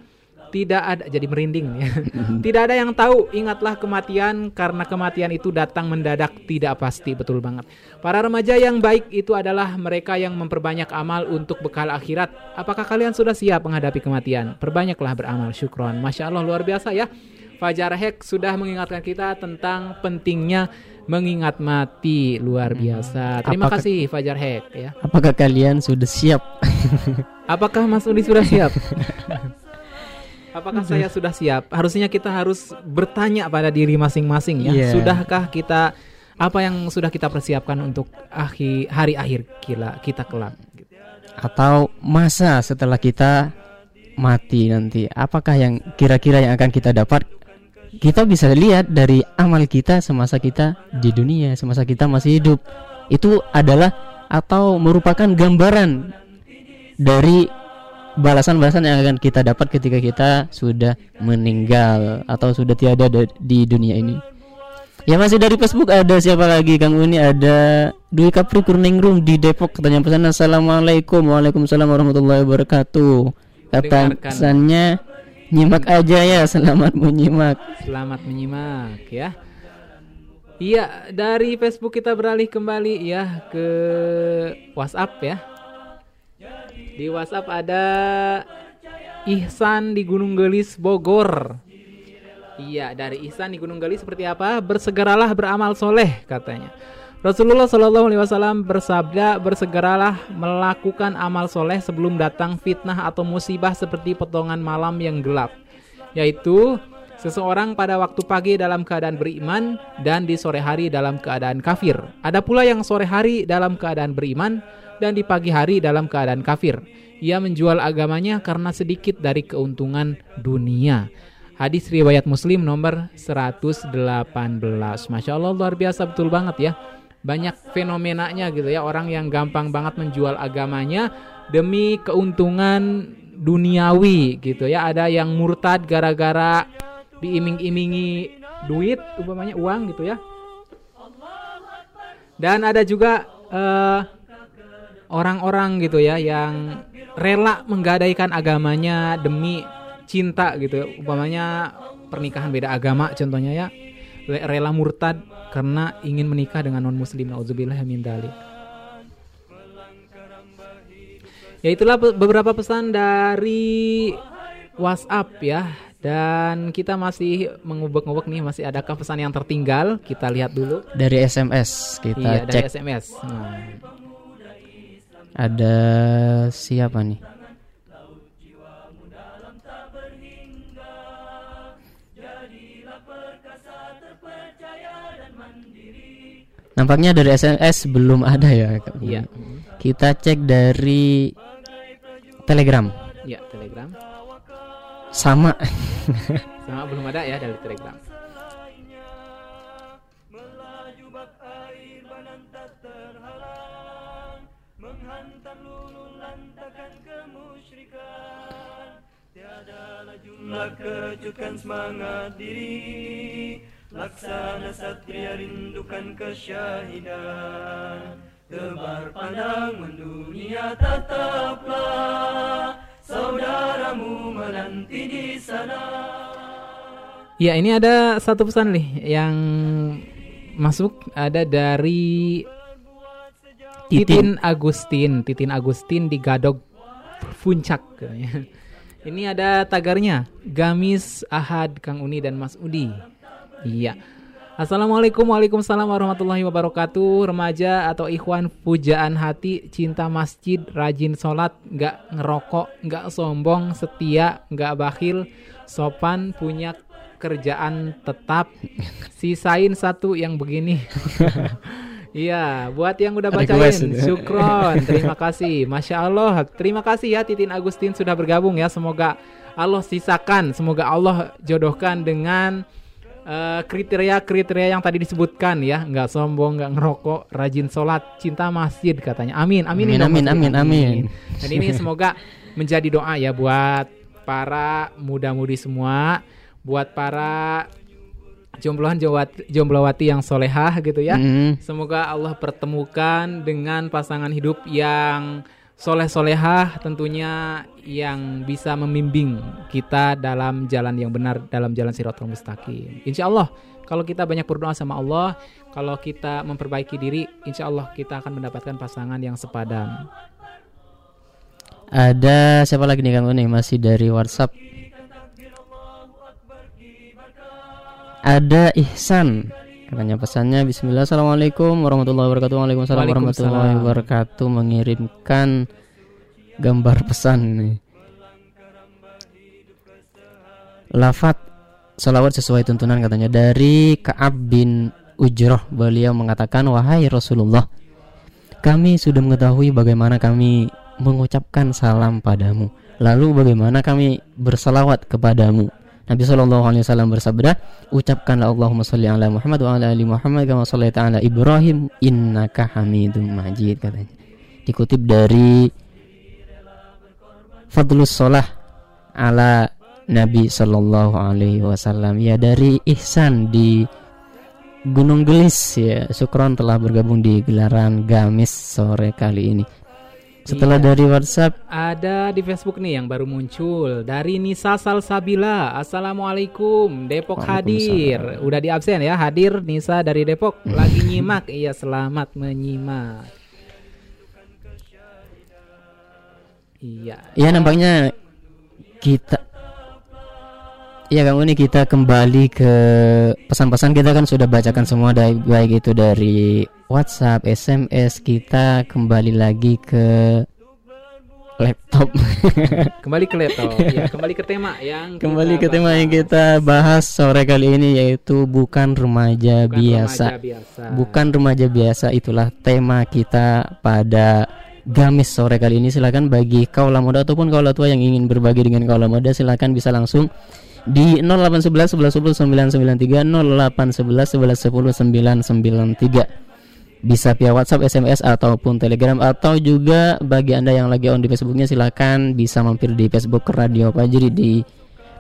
tidak ada jadi merinding ya. tidak ada yang tahu ingatlah kematian karena kematian itu datang mendadak tidak pasti betul banget. Para remaja yang baik itu adalah mereka yang memperbanyak amal untuk bekal akhirat. Apakah kalian sudah siap menghadapi kematian? Perbanyaklah beramal syukron. Masya Allah luar biasa ya. Fajar Hek sudah mengingatkan kita tentang pentingnya mengingat mati luar biasa. Terima Apakah- kasih Fajar Hek ya. Apakah kalian sudah siap? Apakah Mas Udi sudah siap? Apakah saya sudah siap? Harusnya kita harus bertanya pada diri masing-masing ya. Iya. Sudahkah kita apa yang sudah kita persiapkan untuk akhir hari akhir kita kita kelak? atau masa setelah kita mati nanti apakah yang kira-kira yang akan kita dapat kita bisa lihat dari amal kita semasa kita di dunia semasa kita masih hidup itu adalah atau merupakan gambaran dari balasan-balasan yang akan kita dapat ketika kita sudah meninggal atau sudah tiada da- di dunia ini. Ya masih dari Facebook ada siapa lagi? Kang Uni ada. Dwi Kapri Kurningrum di Depok katanya pesan Assalamualaikum. Waalaikumsalam warahmatullahi wabarakatuh. Kata pesannya Nyimak aja ya selamat menyimak. Selamat menyimak ya. Iya, dari Facebook kita beralih kembali ya ke WhatsApp ya. Di WhatsApp ada Ihsan di Gunung Gelis Bogor. Iya, dari Ihsan di Gunung Gelis seperti apa? Bersegeralah beramal soleh katanya. Rasulullah Shallallahu Alaihi Wasallam bersabda, bersegeralah melakukan amal soleh sebelum datang fitnah atau musibah seperti potongan malam yang gelap, yaitu seseorang pada waktu pagi dalam keadaan beriman dan di sore hari dalam keadaan kafir. Ada pula yang sore hari dalam keadaan beriman dan di pagi hari dalam keadaan kafir. Ia menjual agamanya karena sedikit dari keuntungan dunia. Hadis riwayat Muslim nomor 118. Masya Allah luar biasa betul banget ya. Banyak fenomenanya gitu ya orang yang gampang banget menjual agamanya demi keuntungan duniawi gitu ya. Ada yang murtad gara-gara diiming-imingi duit umpamanya uang gitu ya. Dan ada juga eh, orang-orang gitu ya yang rela menggadaikan agamanya demi cinta gitu. Umpamanya pernikahan beda agama contohnya ya. Rela murtad karena ingin menikah dengan non muslim nauzubillah min dzalik ya itulah be- beberapa pesan dari WhatsApp ya. Dan kita masih mengubek-ngubek nih masih adakah pesan yang tertinggal? Kita lihat dulu. Dari SMS kita iya dari cek. SMS Nah, ada siapa nih Nampaknya dari SMS belum ada ya. Iya Kita cek dari Telegram. iya Telegram Sama. sama belum ada ya dari Telegram Jumlah kejutkan semangat diri. Laksana satria rindukan kesyahidan. Tebar pandang mendunia tetaplah Saudaramu menanti di sana. Ya ini ada satu pesan nih yang masuk ada dari Titin Agustin, Titin Agustin di Gadog Puncak. Ini ada tagarnya, Gamis Ahad Kang Uni dan Mas Udi. Iya. Assalamualaikum Waalaikumsalam warahmatullahi wabarakatuh Remaja atau ikhwan pujaan hati Cinta masjid, rajin sholat Gak ngerokok, gak sombong Setia, gak bakhil Sopan, punya kerjaan tetap Sisain satu yang begini Iya, buat yang udah bacain, syukron, terima kasih, masya Allah, terima kasih ya Titin Agustin sudah bergabung ya. Semoga Allah sisakan, semoga Allah jodohkan dengan kriteria kriteria-kriteria yang tadi disebutkan ya, nggak sombong, nggak ngerokok, rajin sholat, cinta masjid katanya. Amin, amin, amin, amin, amin, amin. Dan ini semoga menjadi doa ya buat para muda-mudi semua, buat para jombloan jomblowati yang solehah gitu ya. Mm. Semoga Allah pertemukan dengan pasangan hidup yang soleh solehah tentunya yang bisa membimbing kita dalam jalan yang benar dalam jalan siratul mustaqim. Insya Allah kalau kita banyak berdoa sama Allah, kalau kita memperbaiki diri, insya Allah kita akan mendapatkan pasangan yang sepadan. Ada siapa lagi nih Kang Uni? Masih dari WhatsApp ada Ihsan. Katanya pesannya Bismillah Assalamualaikum warahmatullahi wabarakatuh. Waalaikumsalam warahmatullahi wabarakatuh. Mengirimkan gambar pesan nih Lafat salawat sesuai tuntunan katanya. Dari Kaab bin Ujroh beliau mengatakan wahai Rasulullah kami sudah mengetahui bagaimana kami mengucapkan salam padamu. Lalu bagaimana kami bersalawat kepadamu Nabi Shallallahu Alaihi Wasallam bersabda, ucapkanlah Allahumma salli ala Muhammad wa ala ali Muhammad kama sallaita ala Ibrahim innaka Hamidum Majid katanya. Dikutip dari Fadlus Salah ala Nabi Shallallahu Alaihi Wasallam ya dari Ihsan di Gunung Gelis ya Sukron telah bergabung di gelaran Gamis sore kali ini setelah iya. dari WhatsApp ada di Facebook nih yang baru muncul dari Nisa Salsabila. Assalamualaikum, Depok hadir. Udah di absen ya, hadir Nisa dari Depok lagi nyimak. Iya, selamat menyimak. Iya. Iya nampaknya kita Iya Kang Uni kita kembali ke pesan-pesan kita kan sudah bacakan semua baik itu dari WhatsApp, SMS kita kembali lagi ke laptop. kembali ke laptop. ya, kembali ke tema yang kembali ke tema yang kita bahas sore kali ini yaitu bukan remaja bukan biasa. Remaja biasa. Bukan remaja biasa itulah tema kita pada Gamis sore kali ini silakan bagi kaula muda ataupun kaula tua yang ingin berbagi dengan kaula muda silakan bisa langsung di 0811 11 10 993 0811 11 10 993 bisa via WhatsApp, SMS ataupun Telegram atau juga bagi anda yang lagi on di Facebooknya silahkan bisa mampir di Facebook Radio Pajri di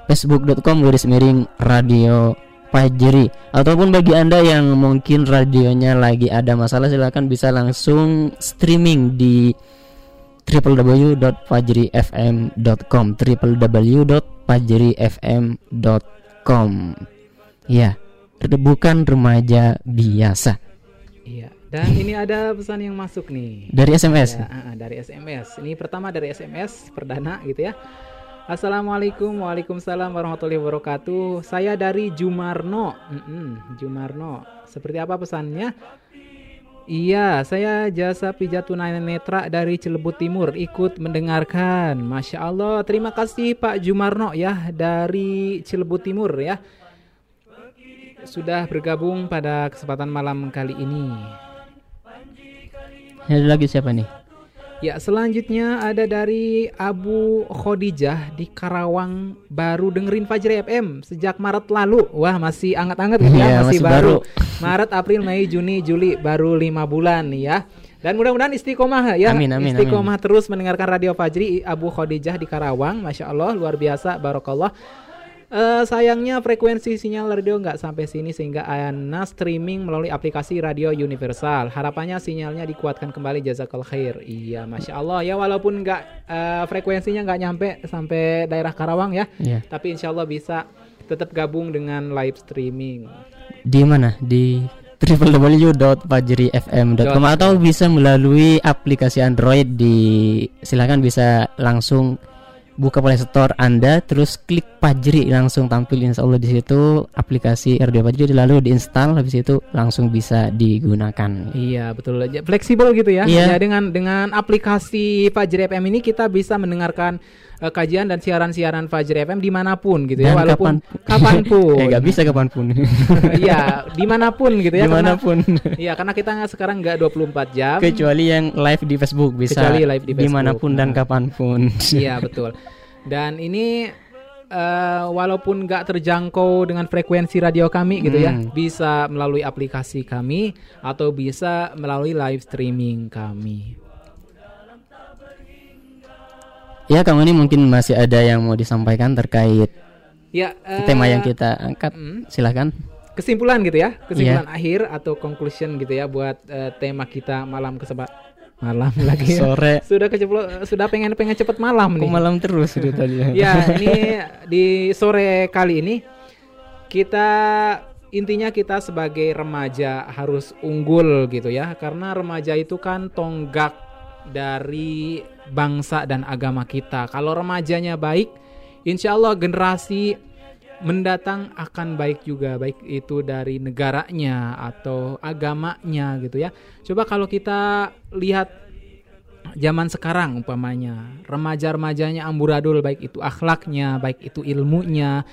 facebook.com garis miring Radio Pajri ataupun bagi anda yang mungkin radionya lagi ada masalah silahkan bisa langsung streaming di www.fajrifm.com www.fajrifm.com ya bukan remaja biasa. Iya dan ini ada pesan yang masuk nih. Dari SMS ya, uh, dari SMS ini pertama dari SMS perdana gitu ya. Assalamualaikum Waalaikumsalam warahmatullahi wabarakatuh. Saya dari Jumarno. Mm -mm, Jumarno. Seperti apa pesannya Iya, saya jasa pijat tunanetra dari Cilebut Timur ikut mendengarkan. Masya Allah, terima kasih Pak Jumarno ya dari Cilebut Timur ya. Sudah bergabung pada kesempatan malam kali ini. Ada lagi siapa nih? Ya, selanjutnya ada dari Abu Khadijah di Karawang baru dengerin Fajri FM sejak Maret lalu. Wah, masih anget-anget gitu ya, yeah, masih, masih baru. baru. Maret, April, Mei, Juni, Juli baru lima bulan ya. Dan mudah-mudahan istiqomah ya. Amin, amin, istiqomah amin. terus mendengarkan Radio Fajri Abu Khadijah di Karawang. Masya Allah luar biasa, barokallah. Eh, sayangnya frekuensi sinyal radio nggak sampai sini sehingga Ana streaming melalui aplikasi radio universal. Harapannya sinyalnya dikuatkan kembali jazakallah khair. Iya, masya Allah ya walaupun nggak eh, frekuensinya nggak nyampe sampai daerah Karawang ya, Iya. tapi insya Allah bisa tetap gabung dengan live streaming. Di mana? Di www.fajrifm.com atau bisa melalui aplikasi Android di silakan bisa langsung buka Play Store Anda terus klik Fajri langsung tampil insya Allah di situ aplikasi Radio Fajri lalu diinstal habis itu langsung bisa digunakan. Iya betul aja fleksibel gitu ya. Iya. Ya, dengan dengan aplikasi Fajri FM ini kita bisa mendengarkan eh, kajian dan siaran-siaran Fajri FM di mana pun gitu ya, Dan walaupun kapan- kapan pun. eh nggak bisa kapan pun. Iya di mana pun gitu ya. karena- Di mana pun. Iya karena kita nggak- sekarang nggak 24 jam. Kecuali yang live di Facebook bisa Kecuali live di Facebook. di mana pun dan Nah. kapan pun. Iya betul. Dan ini eh, walaupun nggak terjangkau dengan frekuensi radio kami gitu ya, Hmm. bisa melalui aplikasi kami atau bisa melalui live streaming kami. Ya kamu ini mungkin masih ada yang mau disampaikan terkait Ya eh, tema yang kita angkat. mm, Silahkan. kesimpulan gitu ya, kesimpulan Iya. akhir atau conclusion gitu ya buat eh, tema kita malam keseba malam lagi. Sore. Sudah keceplo sudah pengen pengen cepet malam Aku nih. malam terus itu tadi. Ya, ini di sore kali ini kita intinya kita sebagai remaja harus unggul gitu ya. Karena remaja itu kan tonggak dari bangsa dan agama kita. Kalau remajanya baik, insya Allah generasi mendatang akan baik juga baik itu dari negaranya atau agamanya gitu ya. Coba kalau kita lihat zaman sekarang umpamanya remaja-remajanya amburadul baik itu akhlaknya, baik itu ilmunya,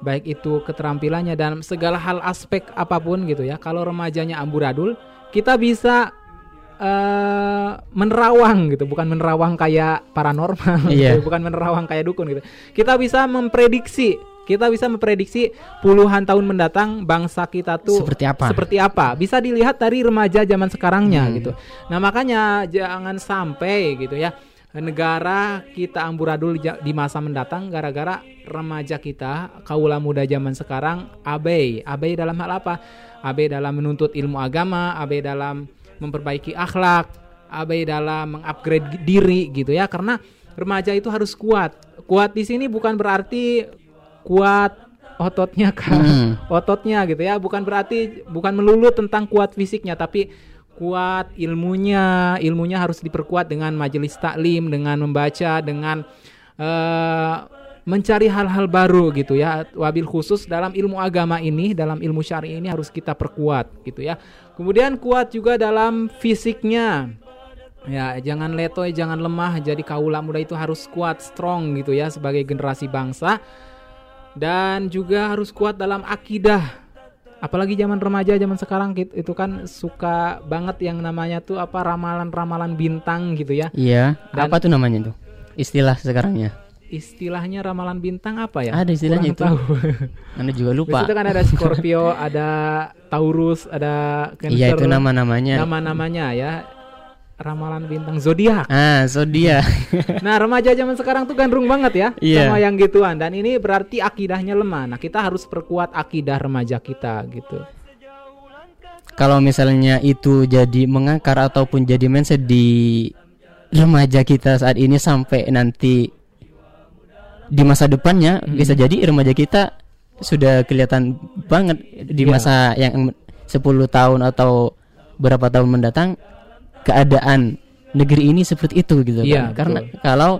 baik itu keterampilannya dan segala hal aspek apa pun gitu ya. Kalau remajanya amburadul, kita bisa eh menerawang gitu, bukan menerawang kayak paranormal, Iya. gitu, bukan menerawang kayak dukun gitu. Kita bisa memprediksi, kita bisa memprediksi puluhan tahun mendatang bangsa kita tuh Seperti apa? seperti apa. Bisa dilihat dari remaja zaman sekarangnya Hmm. gitu. Nah, makanya jangan sampai gitu ya negara kita amburadul di masa mendatang gara-gara remaja kita kaula muda zaman sekarang abai. Abai dalam hal apa? Abai dalam menuntut ilmu agama, abai dalam memperbaiki akhlak, abai dalam mengupgrade diri gitu ya. Karena remaja itu harus kuat. Kuat di sini bukan berarti kuat ototnya kan Hmm. ototnya gitu ya bukan berarti bukan melulu tentang kuat fisiknya tapi kuat ilmunya ilmunya harus diperkuat dengan majelis taklim dengan membaca dengan eh, mencari hal-hal baru gitu ya wabil khusus dalam ilmu agama ini dalam ilmu syari ini harus kita perkuat gitu ya kemudian kuat juga dalam fisiknya Ya, jangan letoy, jangan lemah. Jadi kaula muda itu harus kuat, strong gitu ya sebagai generasi bangsa dan juga harus kuat dalam akidah. Apalagi zaman remaja zaman sekarang itu kan suka banget yang namanya tuh apa ramalan-ramalan bintang gitu ya. Iya. Dan- apa tuh namanya tuh? Istilah sekarangnya. Istilahnya ramalan bintang apa ya? Ada istilahnya Kurang itu. tahu. Anda juga lupa. Di situ kan ada Scorpio, ada Taurus, ada Cancer. Iya itu nama-namanya. Nama-namanya ya. Ramalan bintang zodiak. Ah, zodiak. Nah remaja zaman sekarang tuh gandrung banget ya Iya. sama yang gituan dan ini berarti akidahnya lemah. Nah kita harus perkuat akidah remaja kita gitu. Kalau misalnya itu jadi mengakar ataupun jadi mindset di remaja kita saat ini sampai nanti di masa depannya Hmm. bisa jadi remaja kita sudah kelihatan banget di Iya. masa yang 10 tahun atau berapa tahun mendatang keadaan negeri ini seperti itu gitu Iya, kan. Karena betul. kalau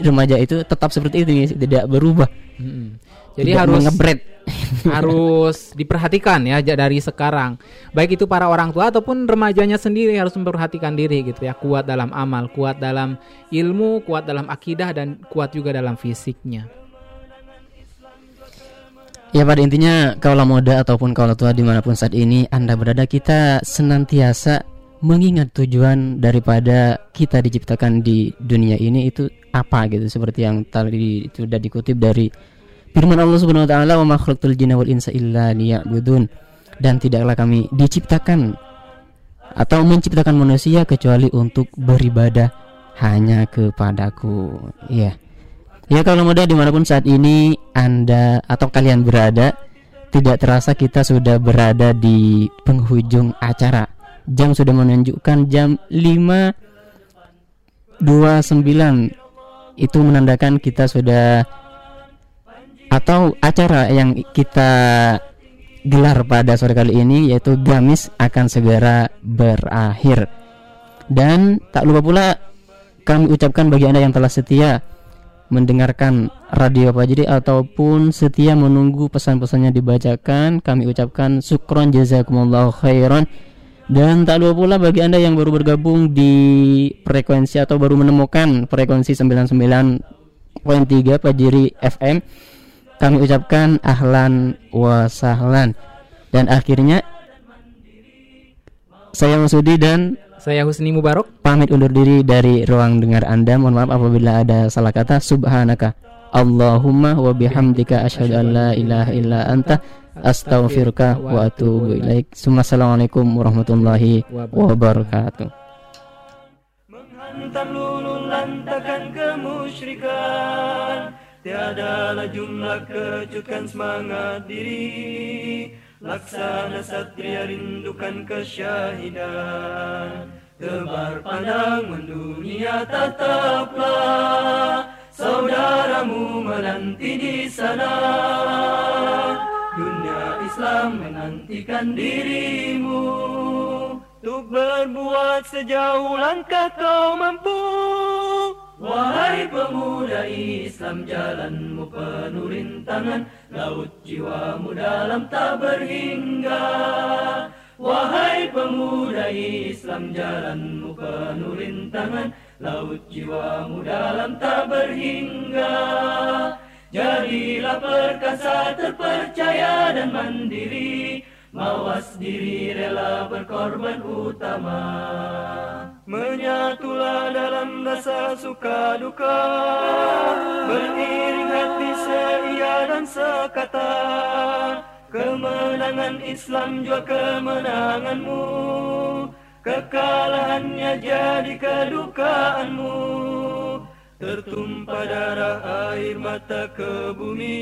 remaja itu tetap seperti itu tidak berubah. Mm-mm. Jadi tidak harus mengebret. harus diperhatikan ya dari sekarang. Baik itu para orang tua ataupun remajanya sendiri harus memperhatikan diri gitu ya. Kuat dalam amal, kuat dalam ilmu, kuat dalam akidah dan kuat juga dalam fisiknya. Ya pada intinya kaulah muda ataupun kaulah tua di mana pun saat ini anda berada kita senantiasa mengingat tujuan daripada kita diciptakan di dunia ini itu apa gitu seperti yang tadi itu sudah dikutip dari firman Allah Subhanahu wa taala wa ma khalaqtul jinna wal insa illa liya'budun dan tidaklah kami diciptakan atau menciptakan manusia kecuali untuk beribadah hanya kepadaku. Iya. Ya kalau muda di mana pun saat ini Anda atau kalian berada Tidak terasa kita sudah berada di penghujung acara Jam sudah menunjukkan jam 5.29 Itu menandakan kita sudah Atau acara yang kita gelar pada sore kali ini Yaitu Gamis akan segera berakhir. Dan tak lupa pula kami ucapkan bagi Anda yang telah setia mendengarkan radio Fajri ataupun setia menunggu pesan-pesannya dibacakan kami ucapkan syukron jazakumullah khairan. Dan tak lupa pula bagi anda yang baru bergabung di frekuensi atau baru menemukan frekuensi 99.3 Fajri FM kami ucapkan ahlan wa sahlan dan akhirnya saya Masudi dan saya Husni Mubarok pamit undur diri dari ruang dengar Anda. Mohon maaf apabila ada salah kata. Subhanaka Allahumma wa bihamdika asyhadu an la ilaha illa anta astaghfiruka wa atubu ilaik. Assalamualaikum warahmatullahi wabarakatuh. Menghantam lulu lantakan kemusyrikan Tiadalah jumlah kecukan semangat diri. Laksana satria rindukan kesyahidan. Tebar pandang mendunia tetaplah Saudaramu menanti di sana. Dunia Islam menantikan dirimu. Untuk berbuat sejauh langkah kau mampu Wahai pemuda Islam jalanmu penuh rintangan. Laut jiwamu dalam tak berhingga. Wahai pemuda Islam jalanmu penuh rintangan. Laut jiwamu dalam tak berhingga. Jadilah perkasa terpercaya dan mandiri Mawas diri rela berkorban utama. Menyatulah dalam rasa suka duka. Beriring hati seia dan sekata. Kemenangan Islam jua kemenanganmu. Kekalahannya jadi kedukaanmu. Tertumpah darah air mata ke bumi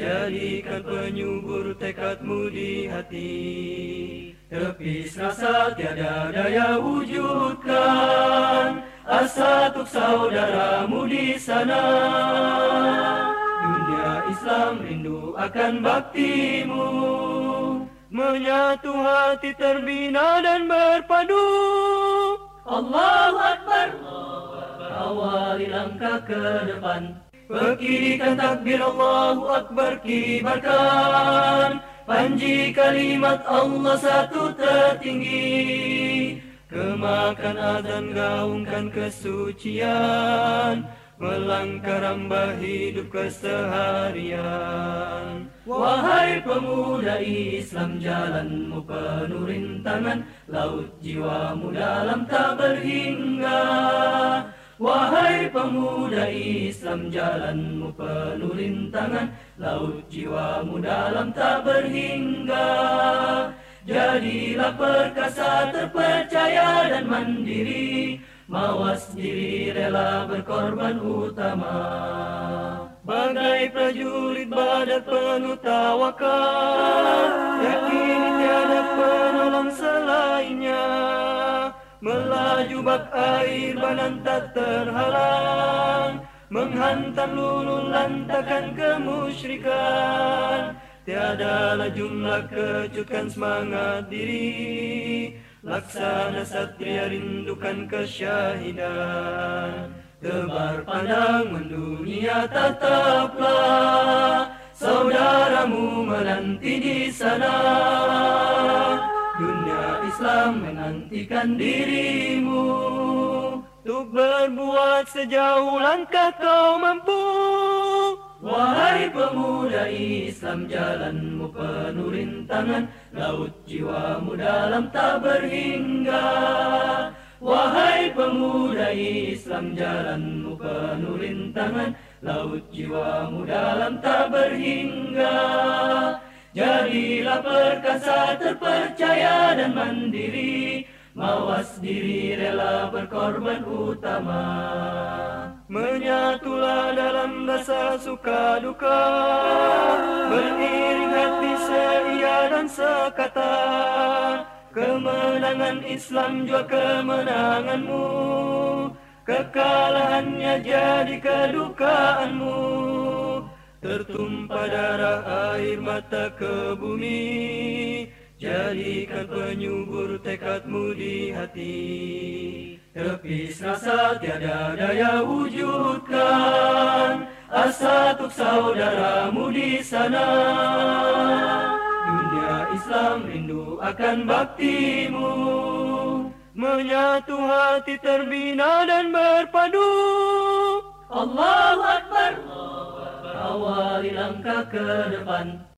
Jadikan penyubur tekadmu di hati. Tepis rasa tiada daya wujudkan. Asa untuk saudaramu di sana. Dunia Islam rindu akan baktimu. Menyatu hati terbina dan berpadu. Allahu Akbar. Awali langkah ke depan Berkirikan takbir Allahu Akbar kibarkan. Panji kalimat Allah satu tertinggi. Kemakan azan gaungkan kesucian. Melangkah rambah hidup keseharian. Wahai pemuda Islam jalanmu penuh rintangan. Laut jiwamu dalam tak berhingga Wahai pemuda Islam jalanmu penuh rintangan. Laut jiwamu dalam tak berhingga. Jadilah perkasa terpercaya dan mandiri. Mawas diri rela berkorban utama. Bagai prajurit badat penuh tawakal. Yakin tiada penolong selainnya Melaju bak air banan tak terhalang Menghantam lulu lantakan kemusyrikan. Tiadalah jumlah kecukan semangat diri Laksana satria rindukan kesyahidan. Tebar pandang mendunia tetaplah Saudaramu menanti di sana Islam menantikan dirimu. Untuk berbuat sejauh langkah kau mampu. Wahai pemuda Islam jalanmu penuh rintangan. Laut jiwamu dalam tak berhingga. Wahai pemuda Islam jalanmu penuh rintangan. Laut jiwamu dalam tak berhingga Jadilah perkasa terpercaya dan mandiri. Mawas diri rela berkorban utama. Menyatulah dalam rasa suka duka. Beriring hati seia dan sekata. Kemenangan Islam jua kemenanganmu. Kekalahannya jadi kedukaanmu Tertumpah darah air mata ke bumi Jadikan penyubur tekadmu di hati. Tepis rasa tiada daya wujudkan Asa tuk saudaramu di sana. Dunia Islam rindu akan baktimu Menyatu hati terbina dan berpadu. Allahu Akbar Awali langkah ke depan